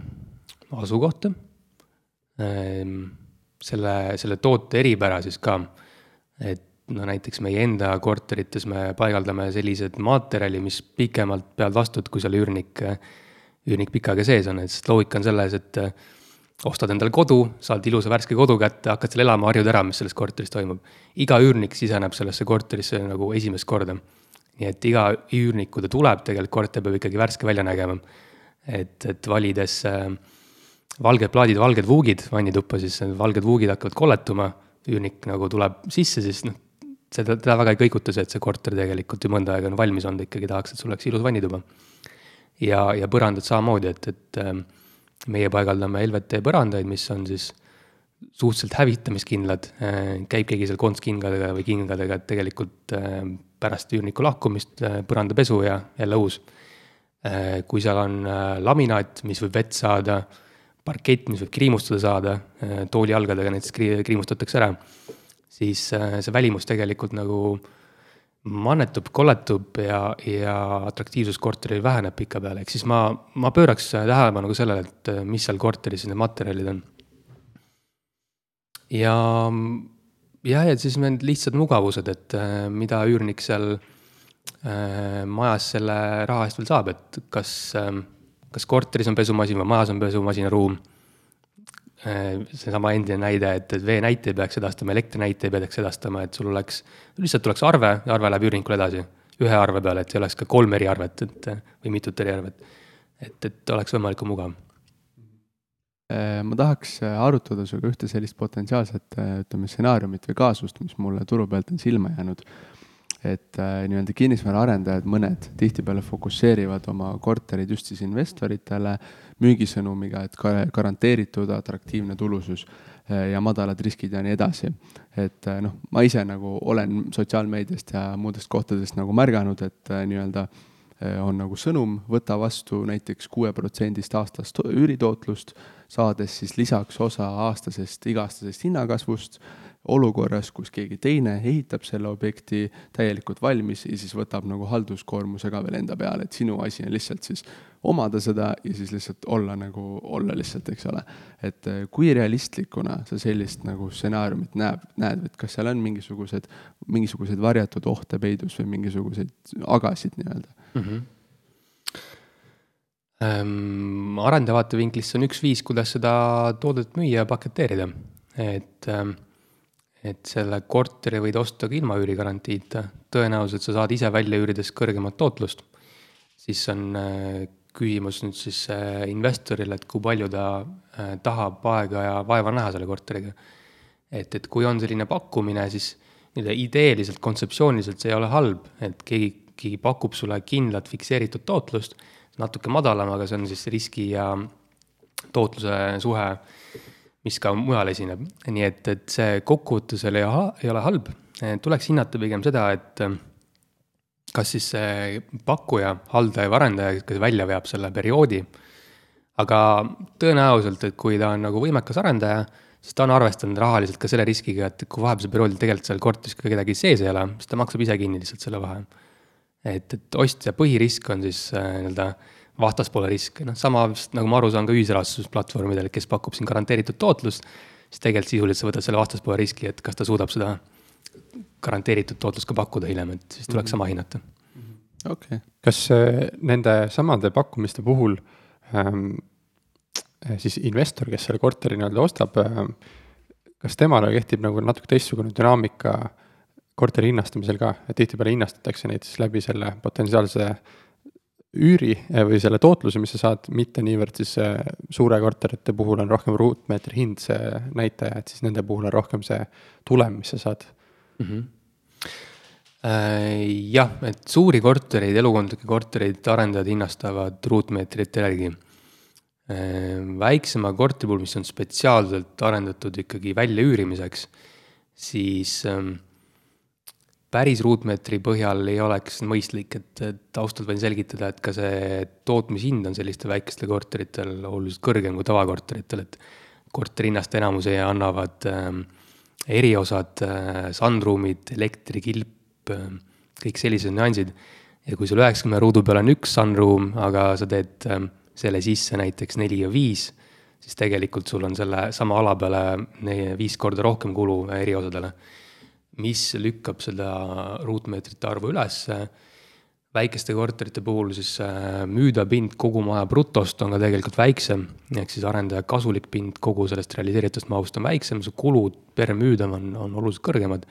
asukohta selle, selle toote eripära siis ka, et no näiteks meie enda korterites me paigaldame sellised materjali, mis pikemalt peavad vastu, et kui seal üürnik, üürnik pikka aega sees on, et sest loogika on selles, et ostad endale kodu, saad ilusa värske kodu kätte, hakkad seal elama, harjud ära, mis selles korteris toimub. iga üürnik siseneb sellesse korterisse nagu esimest korda. nii et iga üürnik, kui ta tuleb, tegelikult korter peab ikkagi värske välja nägema. et, et valides äh, valged plaadid, valged vuugid vannituppa, siis valged vuugid hakkavad kolletuma üürnik nagu tuleb sisse, siis noh, seda, teda väga ei kõiguta see, et see korter tegelikult ju mõnda aega on valmis olnud, ikkagi tahaks, et sul oleks ilus vannituba. ja, ja põrandad samamoodi, et, et ähm, meie paigaldame LVT põrandaid, mis on siis suhteliselt hävitamiskindlad, äh, käib keegi seal kontskingadega või kingadega, et tegelikult ähm, pärast üürniku lahkumist äh, põrandapesu ja jälle uus. Äh, kui seal on laminaat, mis võib vett saada, parkett, mis võib kriimustada saada, toolijalgadega näiteks kriimustatakse ära siis äh, see välimus tegelikult nagu mannetub, kolletub ja, ja atraktiivsus korteril väheneb pikapeale, ehk siis ma, ma pööraks tähelepanu ka sellele, et äh, mis seal korteris need materjalid on. ja, jah, ja siis need lihtsad mugavused, et äh, mida üürnik seal äh, majas selle raha eest veel saab, et kas äh,, kas korteris on pesumasin või majas on pesumasinaruum seesama endine näide, et, et veenäite ei peaks edastama, elektrinäite ei peaks edastama, et sul oleks, lihtsalt tuleks arve arve läheb üürnikule edasi. ühe arve peale, et ei oleks ka kolm eriarvet, et või mitut eriarvet. et, et oleks võimalikult mugav. ma tahaks arutada sinuga ühte sellist potentsiaalset, ütleme, stsenaariumit või kaasust, mis mulle turu pealt on silma jäänud et äh, nii-öelda kinnisvaraarendajad, mõned tihtipeale fokusseerivad oma korterid just siis investoritele müügisõnumiga, et ka garanteeritud atraktiivne tulusus äh, ja madalad riskid ja nii edasi. et äh, noh, ma ise nagu olen sotsiaalmeediast ja muudest kohtadest nagu märganud, et äh, nii-öelda on nagu sõnum, võta vastu näiteks kuueprotsendist aastast üüritootlust, saades siis lisaks osa aastasest iga-aastasest hinnakasvust olukorras, kus keegi teine ehitab selle objekti täielikult valmis ja siis võtab nagu halduskoormuse ka veel enda peale, et sinu asi on lihtsalt siis omada seda ja siis lihtsalt olla nagu, olla lihtsalt, eks ole. et äh, kui realistlikuna sa sellist nagu stsenaariumit näeb, näed, et kas seal on mingisugused, mingisuguseid varjatud ohte peidus või mingisuguseid agasid nii-öelda mm? -hmm ähm,? arendaja vaatevinklist see on üks viis, kuidas seda toodet müüa ja paketeerida, et ähm, et selle korteri võid osta ka ilma üürigarantiita, tõenäoliselt sa saad ise välja üürides kõrgemat tootlust. siis on äh, küsimus nüüd siis äh, investorile, et kui palju ta äh, tahab aega ja vaeva näha selle korteriga. et, et kui on selline pakkumine, siis nii-öelda ideeliselt, kontseptsiooniliselt see ei ole halb, et keegi, keegi pakub sulle kindlat fikseeritud tootlust, natuke madalam, aga see on siis riski ja tootluse suhe mis ka mujal esineb. nii et, et see kokkuvõtlusel ei, ei ole halb, tuleks hinnata pigem seda, et kas siis see pakkuja, haldaja või arendaja, kes välja veab selle perioodi, aga tõenäoliselt, et kui ta on nagu võimekas arendaja, siis ta on arvestanud rahaliselt ka selle riskiga, et kui vahepealsel perioodil tegelikult seal korteris ka kedagi sees ei ole, siis ta maksab ise kinni lihtsalt selle vahe. et, et ostja põhirisk on siis äh, nii-öelda äh, vastaspoole risk, noh sama vist nagu ma aru saan ka ühisrahastusplatvormidel, kes pakub siin garanteeritud tootlust, siis tegelikult sisuliselt sa võtad selle vastaspoole riski, et kas ta suudab seda garanteeritud tootlust ka pakkuda hiljem, et siis tuleks mm -hmm. sama hinnata. okei okay., kas äh, nende samade pakkumiste puhul ähm, äh, siis investor, kes selle korteri nii-öelda ostab ähm,, kas temale kehtib nagu natuke teistsugune dünaamika korteri hinnastamisel ka, et tihtipeale hinnastatakse neid siis läbi selle potentsiaalse üüri eh, või selle tootluse, mis sa saad, mitte niivõrd siis eh, suure korterite puhul on rohkem ruutmeetri hind see näitaja, et siis nende puhul on rohkem see tulem, mis sa saad mm. -hmm jah, et suuri kortereid, elukondlikke kortereid arendajad hinnastavad ruutmeetrite järgi. väiksema korteri puhul, mis on spetsiaalselt arendatud ikkagi väljaüürimiseks, siis ähm, päris ruutmeetri põhjal ei oleks mõistlik, et, et taustalt võin selgitada, et ka see tootmishind on sellistel väikestel korteritel oluliselt kõrgem kui tavakorteritel, et korteri hinnast enamuse annavad äh, eriosad äh,, sunroom'id, elektrikilp äh,, kõik sellised nüansid. ja kui sul üheksakümne ruudu peal on üks sunroom, aga sa teed äh, selle sisse näiteks neli ja viis, siis tegelikult sul on selle sama ala peale viis korda rohkem kulu eriosadele mis lükkab seda ruutmeetrite arvu ülesse. väikeste korterite puhul siis äh, müüdav pind kogu maja brutost on ka tegelikult väiksem, ehk siis arendaja kasulik pind kogu sellest realiseeritust mahust on väiksem, su kulud per müüdav on, on oluliselt kõrgemad.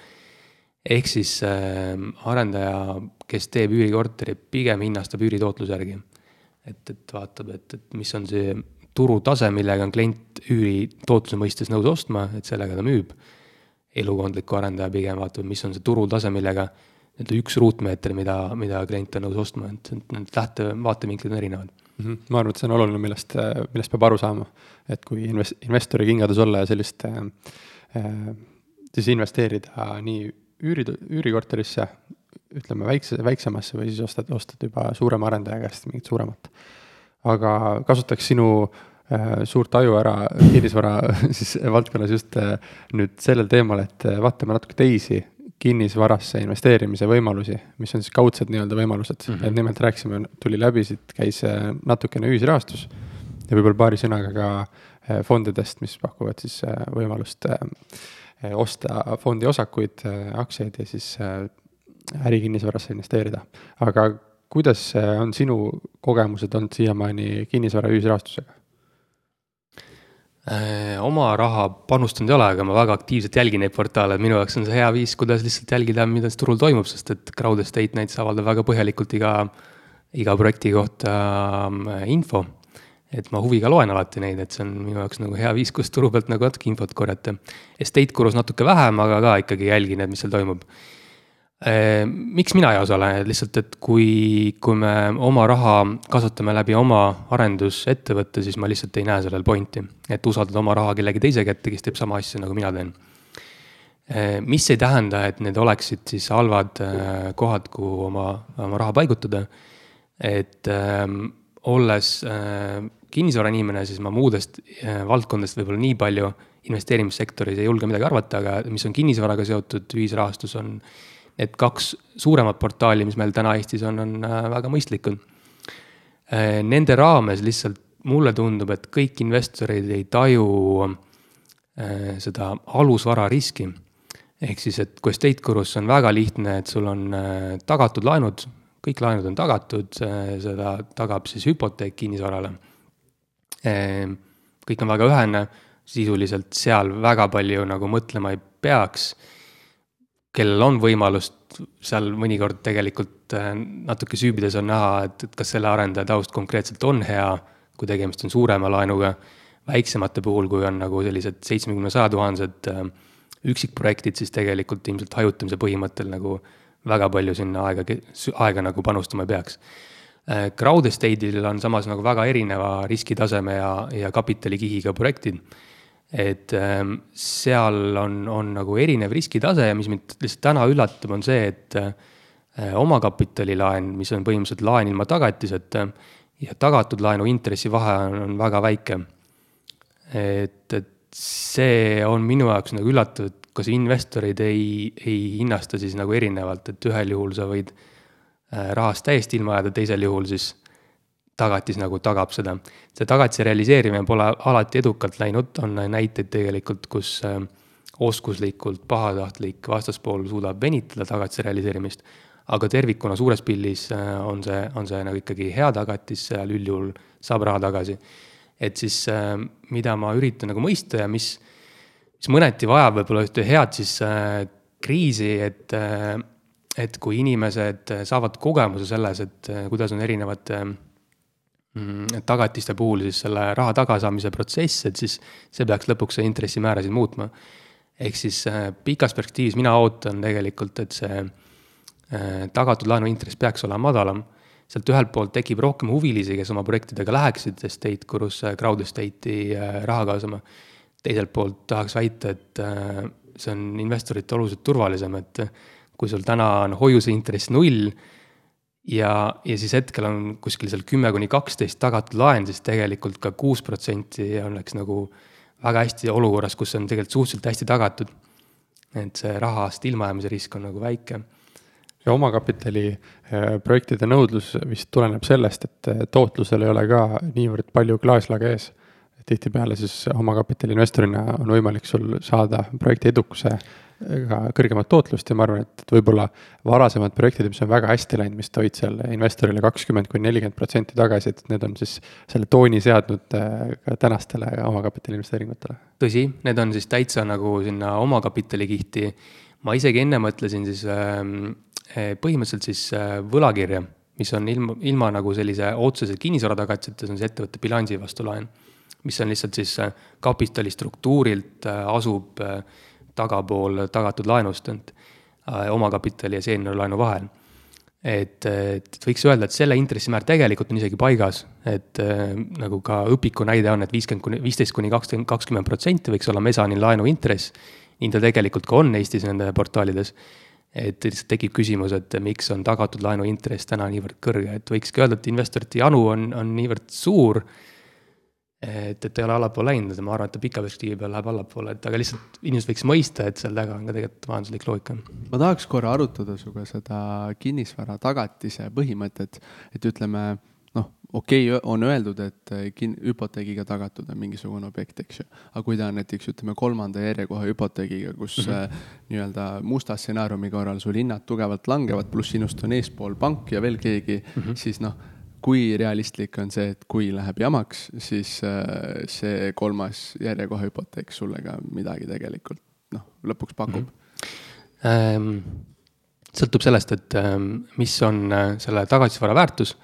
ehk siis äh, arendaja, kes teeb üürikorteri, pigem hinnastab üüritootluse järgi. et, et vaatab, et, et mis on see turutase, millega on klient üüritootluse mõistes nõus ostma, et sellega ta müüb elukondliku arendaja pigem vaatab, mis on see turutase, millega nii-öelda üks ruutmeeter, mida, mida klient on nõus ostma, et need lähte, vaatevinklid on erinevad mm. -hmm. ma arvan, et see on oluline, millest, millest peab aru saama, et kui invest-, investori kingades olla ja sellist äh, siis investeerida nii üüri, üürikorterisse, ütleme väikse, väiksemasse või siis ostad, ostad juba suurema arendaja käest mingit suuremat. aga kasutaks sinu Äh, suurt aju ära kinnisvara siis valdkonnas just äh, nüüd sellel teemal, et äh, vaatame natuke teisi kinnisvarasse investeerimise võimalusi, mis on siis kaudsed nii-öelda võimalused mm, -hmm. et nimelt rääkisime, tuli läbi, siit käis natukene ühisrahastus ja võib-olla paari sõnaga ka fondidest, mis pakuvad siis võimalust osta fondi osakuid, aktsiaid ja siis ärikinnisvarasse investeerida. aga kuidas on sinu kogemused olnud siiamaani kinnisvara ühisrahastusega? Äh, oma raha panustanud ei ole, aga ma väga aktiivselt jälgin neid portaale, minu jaoks on see hea viis, kuidas lihtsalt jälgida, mida turul toimub, sest et Crowd Estate näiteks avaldab väga põhjalikult iga, iga projekti kohta äh, info. et ma huviga loen alati neid, et see on minu jaoks nagu hea viis, kus turu pealt nagu natuke infot korjata. Estate Gurus natuke vähem, aga ka ikkagi jälgin, et mis seal toimub miks mina ei osale, lihtsalt, et kui, kui me oma raha kasvatame läbi oma arendusettevõtte, siis ma lihtsalt ei näe sellel pointi. et usaldada oma raha kellegi teise kätte, kes teeb sama asja, nagu mina teen. Ehm, mis ei tähenda, et need oleksid siis halvad äh, kohad, kuhu oma, oma raha paigutada. et ähm, olles äh, kinnisvarainimene, siis ma muudest äh, valdkondadest võib-olla nii palju investeerimissektoris ei julge midagi arvata, aga mis on kinnisvaraga seotud, ühisrahastus on Need kaks suuremat portaali, mis meil täna Eestis on, on äh, väga mõistlikud. Äh, nende raames lihtsalt mulle tundub, et kõik investorid ei taju äh, seda alusvara riski. ehk siis, et kui estate gurus on väga lihtne, et sul on tagatud laenud, kõik laenud on tagatud, seda tagab siis hüpoteek kinnisvarale. kõik on väga ühene, sisuliselt seal väga palju nagu mõtlema ei peaks kellel on võimalust seal mõnikord tegelikult äh, natuke süübides on näha, et, et kas selle arendaja taust konkreetselt on hea, kui tegemist on suurema laenuga. väiksemate puhul, kui on nagu sellised seitsmekümne, saja tuhandesed äh, üksikprojektid, siis tegelikult ilmselt hajutamise põhimõttel nagu väga palju sinna aega, aega nagu panustama peaks. Äh, crowd estate'il on samas nagu väga erineva riskitaseme ja, ja kapitalikihiga projektid et ähm, seal on, on nagu erinev riskitase ja mis mind lihtsalt täna üllatab, on see, et äh, omakapitalilaen, mis on põhimõtteliselt laen ilma tagatiseta ja tagatud laenu intressivahe on, on väga väike. et, et see on minu jaoks nagu üllatav, et kas investorid ei, ei hinnasta siis nagu erinevalt, et ühel juhul sa võid äh, rahast täiesti ilma jääda, teisel juhul siis tagatis nagu tagab seda. see tagatise realiseerimine pole alati edukalt läinud, on näiteid tegelikult, kus äh, oskuslikult pahatahtlik vastaspool suudab venitada tagatise realiseerimist. aga tervikuna suures pildis äh, on see, on see nagu ikkagi hea tagatis, seal üldjuhul saab raha tagasi. et siis äh, mida ma üritan nagu mõista ja mis, mis mõneti vajab võib-olla ühte head siis kriisi, et et kui inimesed saavad kogemuse selles, et kuidas on erinevad Mm, tagatiste puhul siis selle raha tagasaamise protsess, et siis see peaks lõpuks intressimäärasid muutma. ehk siis äh, pikas perspektiivis mina ootan tegelikult, et see äh, tagatud laenu intress peaks olema madalam. sealt ühelt poolt tekib rohkem huvilisi, kes oma projektidega läheksid estate gurusse, crowd estate'i äh, raha kaasama. teiselt poolt tahaks väita, et see on investorite oluliselt turvalisem, et kui sul täna on hoiuseintress null ja, ja siis hetkel on kuskil seal kümme kuni kaksteist tagatud laen, siis tegelikult ka kuus protsenti oleks nagu väga hästi olukorras, kus on tegelikult suhteliselt hästi tagatud. et see rahast ilmajäämise risk on nagu väike. ja omakapitali äh, projektide nõudlus vist tuleneb sellest, et äh, tootlusel ei ole ka niivõrd palju klaaslage ees. tihtipeale siis omakapitali investorina on võimalik sul saada projekti edukuse ka kõrgemat tootlust ja ma arvan, et, võib-olla varasemad projektid, mis on väga hästi läinud, mis toid seal investorile kakskümmend kuni nelikümmend protsenti tagasi, et need on siis selle tooni seadnud äh, ka tänastele omakapitali investeeringutele. tõsi, need on siis täitsa nagu sinna omakapitali kihti. ma isegi enne mõtlesin siis ähm, äh, põhimõtteliselt siis äh, võlakirja, mis on ilma, ilma nagu sellise otsese kinnisvara tagatiseta, see on see ettevõtte bilansi vastu laen. mis on lihtsalt siis kapitali struktuurilt asub äh, tagapool tagatud laenust, äh, omakapitali ja seeniorlaenu vahel. et, et võiks öelda, et selle intressimäär tegelikult on isegi paigas, et äh, nagu ka õpiku näide on, et viiskümmend kuni, viisteist kuni kakskümmend, kakskümmend protsenti võiks olla mesanin laenu intress. nii ta tegelikult ka on Eestis nende portaalides. et lihtsalt tekib küsimus, et miks on tagatud laenu intress täna niivõrd kõrge, et võikski öelda, et investorite janu on, on niivõrd suur et, et ta ei ole allapoole läinud, ma arvan, et ta pika perspektiivi peal läheb allapoole, et aga lihtsalt inimesed võiks mõista, et seal taga on ka tegelikult majanduslik loogika. ma tahaks korra arutada sinuga seda kinnisvara tagatise põhimõtet, et ütleme noh, okei okay,, on öeldud, et kin-, hüpoteegiga tagatud on mingisugune objekt, eks ju. aga kui ta on näiteks ütleme kolmanda järjekoha hüpoteegiga, kus mm -hmm. nii-öelda musta stsenaariumi korral sul hinnad tugevalt langevad, pluss sinust on eespool pank ja veel keegi mm, -hmm. siis noh kui realistlik on see, et kui läheb jamaks, siis äh, see kolmas järjekoha hüpoteek sulle ka midagi tegelikult noh, lõpuks pakub mm? -hmm. sõltub sellest, et ähm, mis on äh, selle tagatisvara väärtus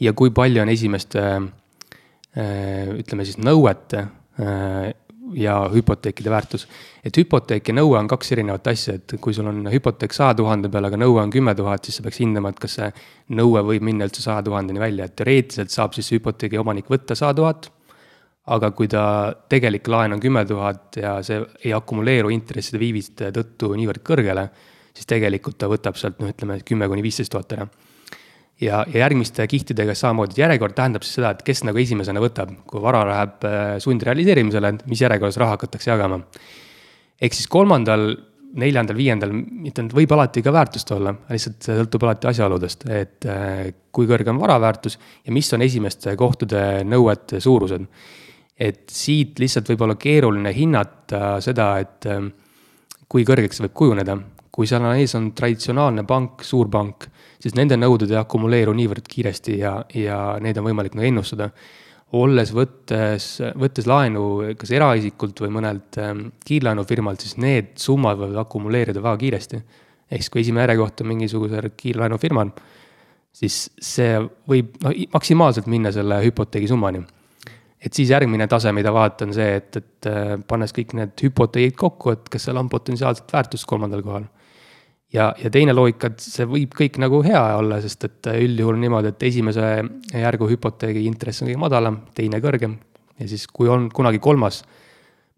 ja kui palju on esimeste äh, ütleme siis nõuete ja hüpoteekide väärtus. et hüpoteek ja nõue on kaks erinevat asja, et kui sul on hüpoteek saja tuhande peale, aga nõue on kümme tuhat, siis sa peaks hindama, et kas see nõue võib minna üldse saja tuhandeni välja, et teoreetiliselt saab siis hüpoteegi omanik võtta sada tuhat. aga kui ta tegelik laen on kümme tuhat ja see ei akumuleeru intresside viiviste tõttu niivõrd kõrgele, siis tegelikult ta võtab sealt noh, ütleme kümme kuni viisteist tuhat ära ja, ja järgmiste kihtidega samamoodi, et järjekord tähendab siis seda, et kes nagu esimesena võtab, kui vara läheb äh, sundrealiseerimisele, mis järjekorras raha hakatakse jagama. ehk siis kolmandal, neljandal, viiendal, mitte nüüd võib alati ka väärtust olla, lihtsalt see sõltub alati asjaoludest, et äh, kui kõrge on vara väärtus ja mis on esimeste kohtade nõuete suurused. et siit lihtsalt võib olla keeruline hinnata seda, et äh, kui kõrgeks see võib kujuneda, kui seal on ees on traditsionaalne pank, suurpank siis nende nõuded ei akumuleeru niivõrd kiiresti ja, ja neid on võimalik nagu ennustada. olles võttes, võttes laenu kas eraisikult või mõnelt ähm, kiirlaenufirmalt, siis need summad võivad akumuleerida väga kiiresti. ehk siis, kui esimene järjekoht on mingisugusel kiirlaenufirmal, siis see võib noh, maksimaalselt minna selle hüpoteegi summani et siis järgmine tase, mida vaadata, on see, et, et äh, pannes kõik need hüpoteegid kokku, et kas seal on potentsiaalset väärtust kolmandal kohal ja, ja teine loogika, et see võib kõik nagu hea olla, sest et üldjuhul on niimoodi, et esimese järgu hüpoteegi intress on kõige madalam, teine kõrgem. ja siis, kui on kunagi kolmas,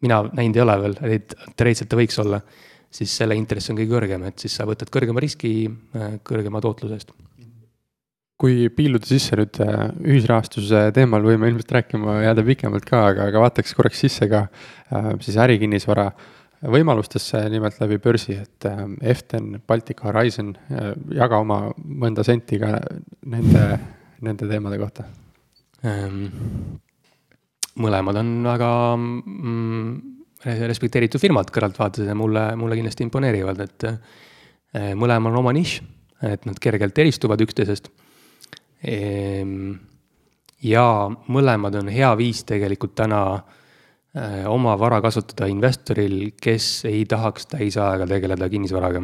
mina näinud ei ole veel, teoreetiliselt ta võiks olla, siis selle intress on kõige kõrgem, et siis sa võtad kõrgema riski äh, kõrgema tootluse eest kui piiluda sisse nüüd äh, ühisrahastuse teemal, võime ilmselt rääkima jääda pikemalt ka, aga, aga vaataks korraks sisse ka äh, siis ärikinnisvara äh, võimalustesse nimelt läbi börsi, et Eften, äh, Baltic Horizon, äh, jaga oma mõnda senti ka nende, nende teemade kohta ähm,. mõlemad on väga mm, respekteeritud firmad kõrvaltvaates ja mulle, mulle kindlasti imponeerivad, et äh, mõlemal on oma nišš, et nad kergelt eristuvad üksteisest ehm,. ja mõlemad on hea viis tegelikult täna äh, oma vara kasutada investoril, kes ei tahaks täisajaga tegeleda kinnisvaraga.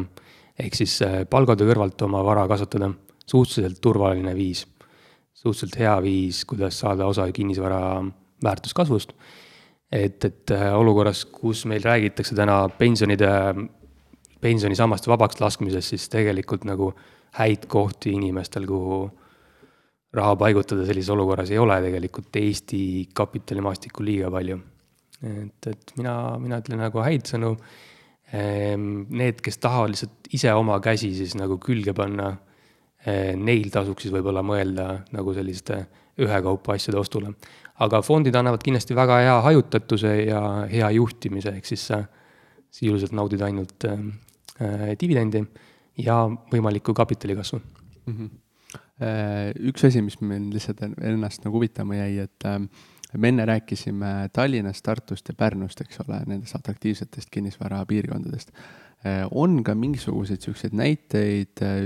ehk siis äh, palgatöö kõrvalt oma vara kasutada, suhteliselt turvaline viis. suhteliselt hea viis, kuidas saada osa kinnisvara väärtuskasvust. et, et äh, olukorras, kus meil räägitakse täna pensionide, pensionisammaste vabaks laskmisest, siis tegelikult nagu häid kohti inimestel, kuhu raha paigutada sellises olukorras ei ole tegelikult Eesti kapitalimaastikul liiga palju et, et mina, mina ütlen nagu häid sõnu. Ehm, need, kes tahavad lihtsalt ise oma käsi siis nagu külge panna, eh, neil tasuks siis võib-olla mõelda nagu selliste ühekaupa asjade ostule. aga fondid annavad kindlasti väga hea hajutatuse ja hea juhtimise, ehk siis sa sisuliselt naudid ainult äh, dividendi ja võimalikku kapitali kasvu mm. -hmm. üks asi, mis meil lihtsalt ennast nagu huvitama jäi, et äh, me enne rääkisime Tallinnast, Tartust ja Pärnust, eks ole, nendest atraktiivsetest kinnisvarapiirkondadest. Äh, on ka mingisuguseid niisuguseid näiteid äh,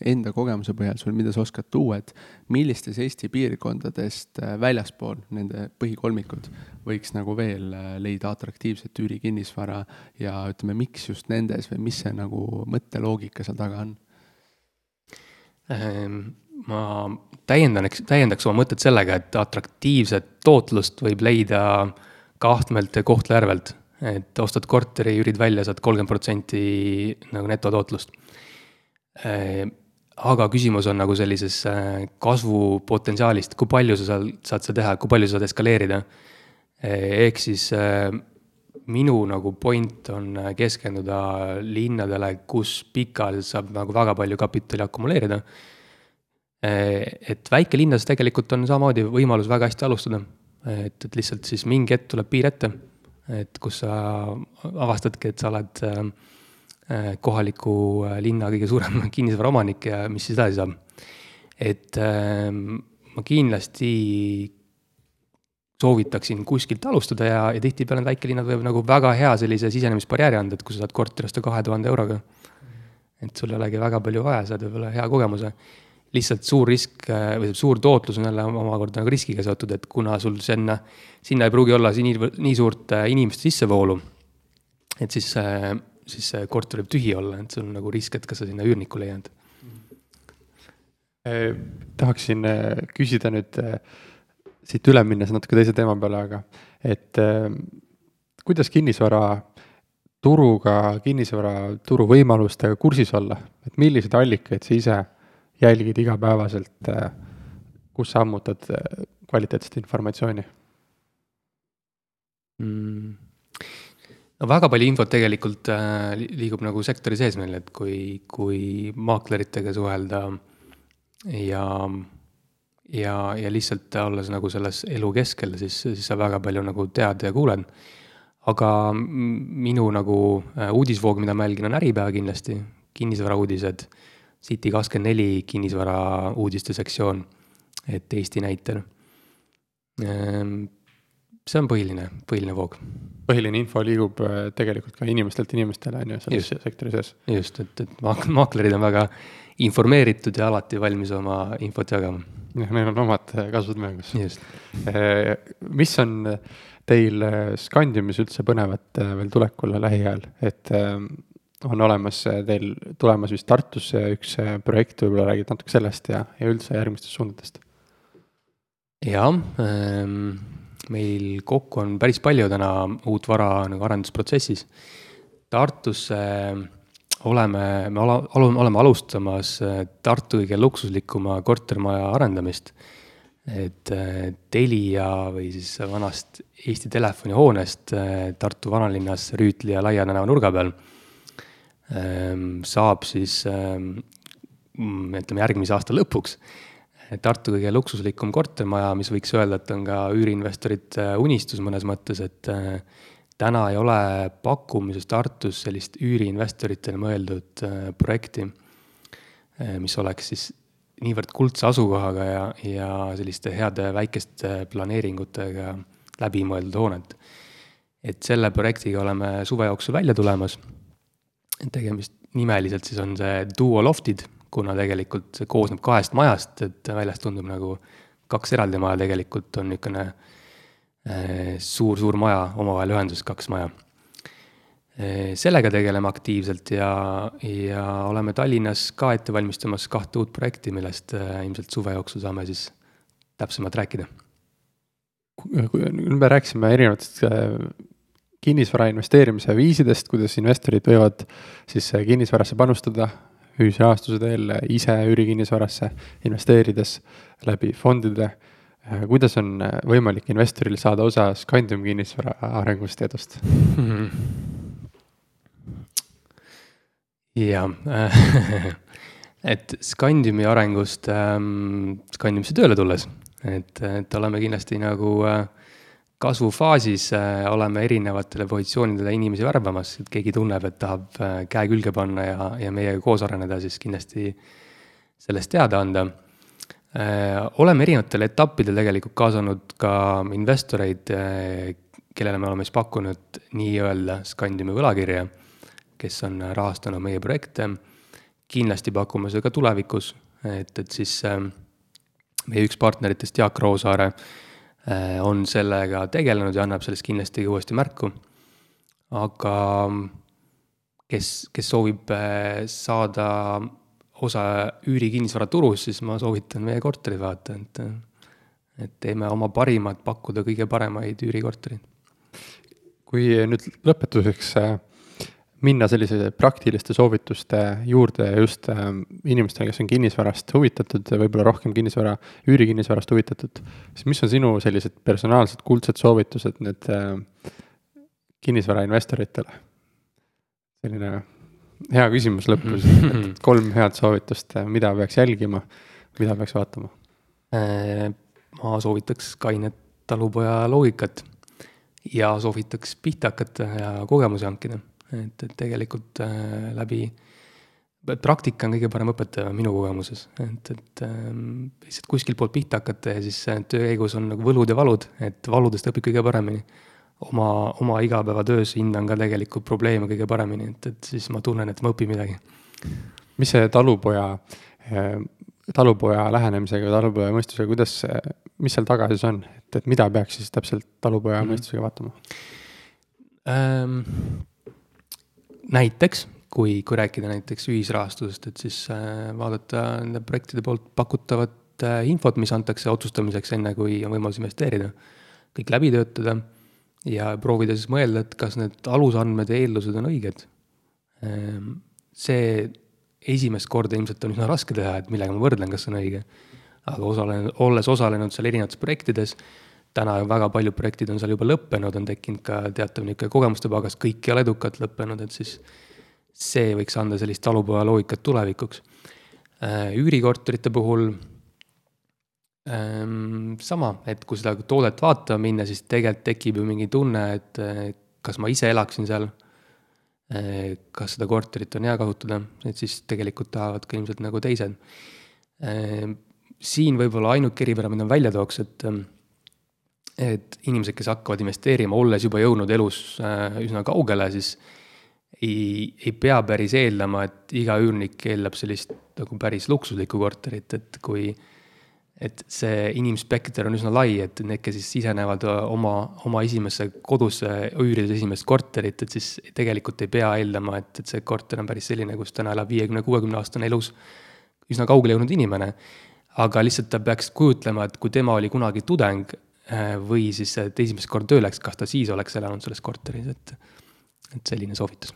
enda kogemuse põhjal sul, mida sa oskad tuua, et millistes Eesti piirkondadest äh, väljaspool nende põhikolmikud võiks nagu veel leida atraktiivset üürikinnisvara ja ütleme, miks just nendes või mis see nagu mõtteloogika seal taga on? Ehm, ma täiendaks, täiendaks oma mõtet sellega, et atraktiivset tootlust võib leida Kahtmelt ja Kohtla-Järvelt. et ostad korteri, üürid välja, saad kolmkümmend protsenti nagu netotootlust. Ehm, aga küsimus on nagu sellises äh, kasvupotentsiaalist, kui palju sa seal saad seda teha, kui palju sa saad eskaleerida. Ehm, ehk siis minu nagu point on keskenduda linnadele, kus pikaajaliselt saab nagu väga palju kapitali akumuleerida Eh, et väikelinnades tegelikult on samamoodi võimalus väga hästi alustada. et, et lihtsalt siis mingi hetk tuleb piir ette, et kus sa avastadki, et sa oled äh, kohaliku linna kõige suurem kinnisvaraomanik ja mis siis edasi saab. et ma kindlasti soovitaksin kuskilt alustada ja, ja tihtipeale need väikelinnad võivad nagu väga hea sellise sisenemisbarjääri anda, et kui sa saad korteri osta kahe tuhande euroga. et sul ei olegi väga palju vaja, saad võib-olla hea kogemuse lihtsalt suur risk või suur tootlus on jälle omakorda nagu riskiga seotud, et kuna sul sinna, sinna ei pruugi olla nii, nii suurt inimeste sissevoolu, et siis, siis see korter võib tühi olla, et sul on nagu risk, et kas sa sinna üürnikule ei jäänud. Eh, tahaksin eh, küsida nüüd eh, siit üle minnes natuke teise teema peale, aga et kuidas kinnisvara turuga, kinnisvaraturu võimalustega kursis olla, et milliseid allikaid sa ise jälgid igapäevaselt, kus sa ammutad kvaliteetset informatsiooni mm.? no väga palju infot tegelikult liigub nagu sektori sees meil, et kui, kui maakleritega suhelda äh, ja, ja, ja lihtsalt olles nagu selles elu keskel, siis, siis sa väga palju nagu tead ja kuuled. aga minu nagu äh, uudisvoog, mida ma jälgin, on Äripäev kindlasti, kinnisvarauudised, City kakskümmend neli kinnisvara uudiste sektsioon, et Eesti näitel. Ehm, see on põhiline, põhiline voog põhiline info liigub äh, tegelikult ka inimestelt inimestele, on ju, selles sektori sees. just, et, et maaklerid on väga informeeritud ja alati valmis oma infot jagama. jah, neil on omad äh, kasvud mängus. Äh, mis on teil Scandiumis üldse põnevat veel tulekul lähiajal, et on olemas teil tulemas vist Tartusse üks projekt, võib-olla räägid natuke sellest ja, ja üldse järgmistest suundadest? jah ähm meil kokku on päris palju täna uut vara nagu arendusprotsessis. Tartusse oleme, me ala, oleme alustamas äh, Tartu kõige luksuslikuma kortermaja arendamist. et äh, Telia või siis vanast Eesti Telefoni hoonest äh, Tartu vanalinnas Rüütli ja Laia tänava nurga peal saab siis ähm, ütleme järgmise aasta lõpuks Tartu kõige luksuslikum kortermaja, mis võiks öelda, et on ka üüriinvestorite unistus mõnes mõttes, et äh, täna ei ole pakkumises Tartus sellist üüriinvestoritele mõeldud äh, projekti, äh, mis oleks siis niivõrd kuldse asukohaga ja, ja selliste heade väikeste planeeringutega läbimõeldud hoonet. et selle projektiga oleme suve jooksul välja tulemas. Tegemist nimeliselt siis on see Duo Loftid kuna tegelikult see koosneb kahest majast, et väljast tundub nagu kaks eraldi maja, tegelikult on niisugune suur-suur äh, maja, omavahel ühenduses kaks maja. Äh, sellega tegeleme aktiivselt ja, ja oleme Tallinnas ka ette valmistamas kahte uut projekti, millest äh, ilmselt suve jooksul saame siis täpsemalt rääkida. me rääkisime erinevatest kinnisvara investeerimise viisidest, kuidas investorid võivad siis kinnisvarasse panustada, ühisrahastuse teel ise üürikinnisvarasse investeerides läbi fondide. kuidas on võimalik investoril saada osa Scandium kinnisvara arengust ja edust jah et Scandiumi arengust ähm,, Scandiumisse tööle tulles, et, et oleme kindlasti nagu äh, kasvufaasis äh, oleme erinevatele positsioonidele inimesi värbamas, et keegi tunneb, et tahab äh, käe külge panna ja, ja meiega koos areneda, siis kindlasti sellest teada anda. Äh, oleme erinevatel etappidel tegelikult kaasanud ka investoreid, kellele me oleme siis pakkunud nii-öelda Scandiumi võlakirja, kes on rahastanud meie projekte. kindlasti pakume seda ka tulevikus, et, et siis meie üks partneritest, Jaak Roosaare on sellega tegelenud ja annab sellest kindlasti uuesti märku. aga kes, kes soovib äh, saada osa üürikinnisvaraturust, siis ma soovitan meie korterid vaadata, et, et teeme oma parimat, pakkuda kõige paremaid üürikorterid. kui nüüd lõpetuseks äh, minna sellise praktiliste soovituste juurde just äh, inimestele, kes on kinnisvarast huvitatud, võib-olla rohkem kinnisvara, üürikinnisvarast huvitatud, siis mis on sinu sellised personaalsed kuldsed soovitused nüüd äh, kinnisvarainvestoritele? selline hea küsimus lõpus, et kolm head soovitust, mida peaks jälgima, mida peaks vaatama? Äh, ma soovitaks kainet talupoja loogikat ja soovitaks pihta hakata ja kogemusi hankida et, et tegelikult äh, läbi, praktika on kõige parem õpetaja minu kogemuses, et, et ähm, lihtsalt kuskilt poolt pihta hakata ja siis äh, töö käigus on nagu võlud ja valud, et valudest õpib kõige paremini. oma, oma igapäevatöös hindan ka tegelikult probleeme kõige paremini, et, et siis ma tunnen, et ma õpin midagi. mis see talupoja äh, talupoja lähenemisega, talupoja mõistusega, kuidas, mis seal taga siis on, et, et mida peaks siis täpselt talupoja mm -hmm. mõistusega vaatama ähm,? Näiteks, kui, kui rääkida näiteks ühisrahastusest, et siis äh, vaadata nende projektide poolt pakutavat äh, infot, mis antakse otsustamiseks, enne kui on võimalus investeerida. kõik läbi töötada ja proovida siis mõelda, et kas need alusandmed ja eeldused on õiged ähm,. see esimest korda ilmselt on üsna raske teha, et millega ma võrdlen, kas see on õige. aga osalen, olles osalenud seal erinevates projektides, täna väga paljud projektid on seal juba lõppenud, on tekkinud ka teatav niisugune kogemuste pagas, kõik ei ole edukalt lõppenud, et siis see võiks anda sellist talupoja loogikat tulevikuks. Äh, üürikorterite puhul ähm, sama, et kui seda toodet vaatama minna, siis tegelikult tekib ju mingi tunne, et kas ma ise elaksin seal Eh, kas seda korterit on hea kasutada, et siis tegelikult tahavad ka ilmselt nagu teised. Eh, siin võib-olla ainuke eripära, mida ma välja tooks, et, et inimesed, kes hakkavad investeerima, olles juba jõudnud elus eh, üsna kaugele, siis ei, ei pea päris eeldama, et iga üürnik eeldab sellist nagu päris luksuslikku korterit, et kui et see inimspekter on üsna lai, et need, kes siis sisenevad äh, oma, oma esimesse kodusse, üürides esimest korterit, et siis tegelikult ei pea eeldama, et, et see korter on päris selline, kus täna elab viiekümne, kuuekümne aastane elus üsna kaugele jõudnud inimene. aga lihtsalt ta peaks kujutlema, et kui tema oli kunagi tudeng äh, või siis, et esimest korda tööle läks, kas ta siis oleks elanud selles korteris, et, et selline soovitus.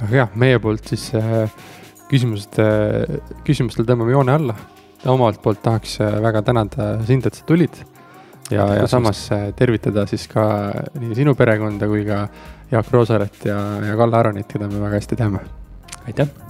väga hea, meie poolt siis äh, küsimused, küsimustele tõmbame joone alla omalt poolt tahaks äh, väga tänada sind, et sa tulid. ja, ja samas äh, tervitada siis ka nii sinu perekonda kui ka Jaak Roosaret ja, ja Kalle Aronit, keda me väga hästi teame. aitäh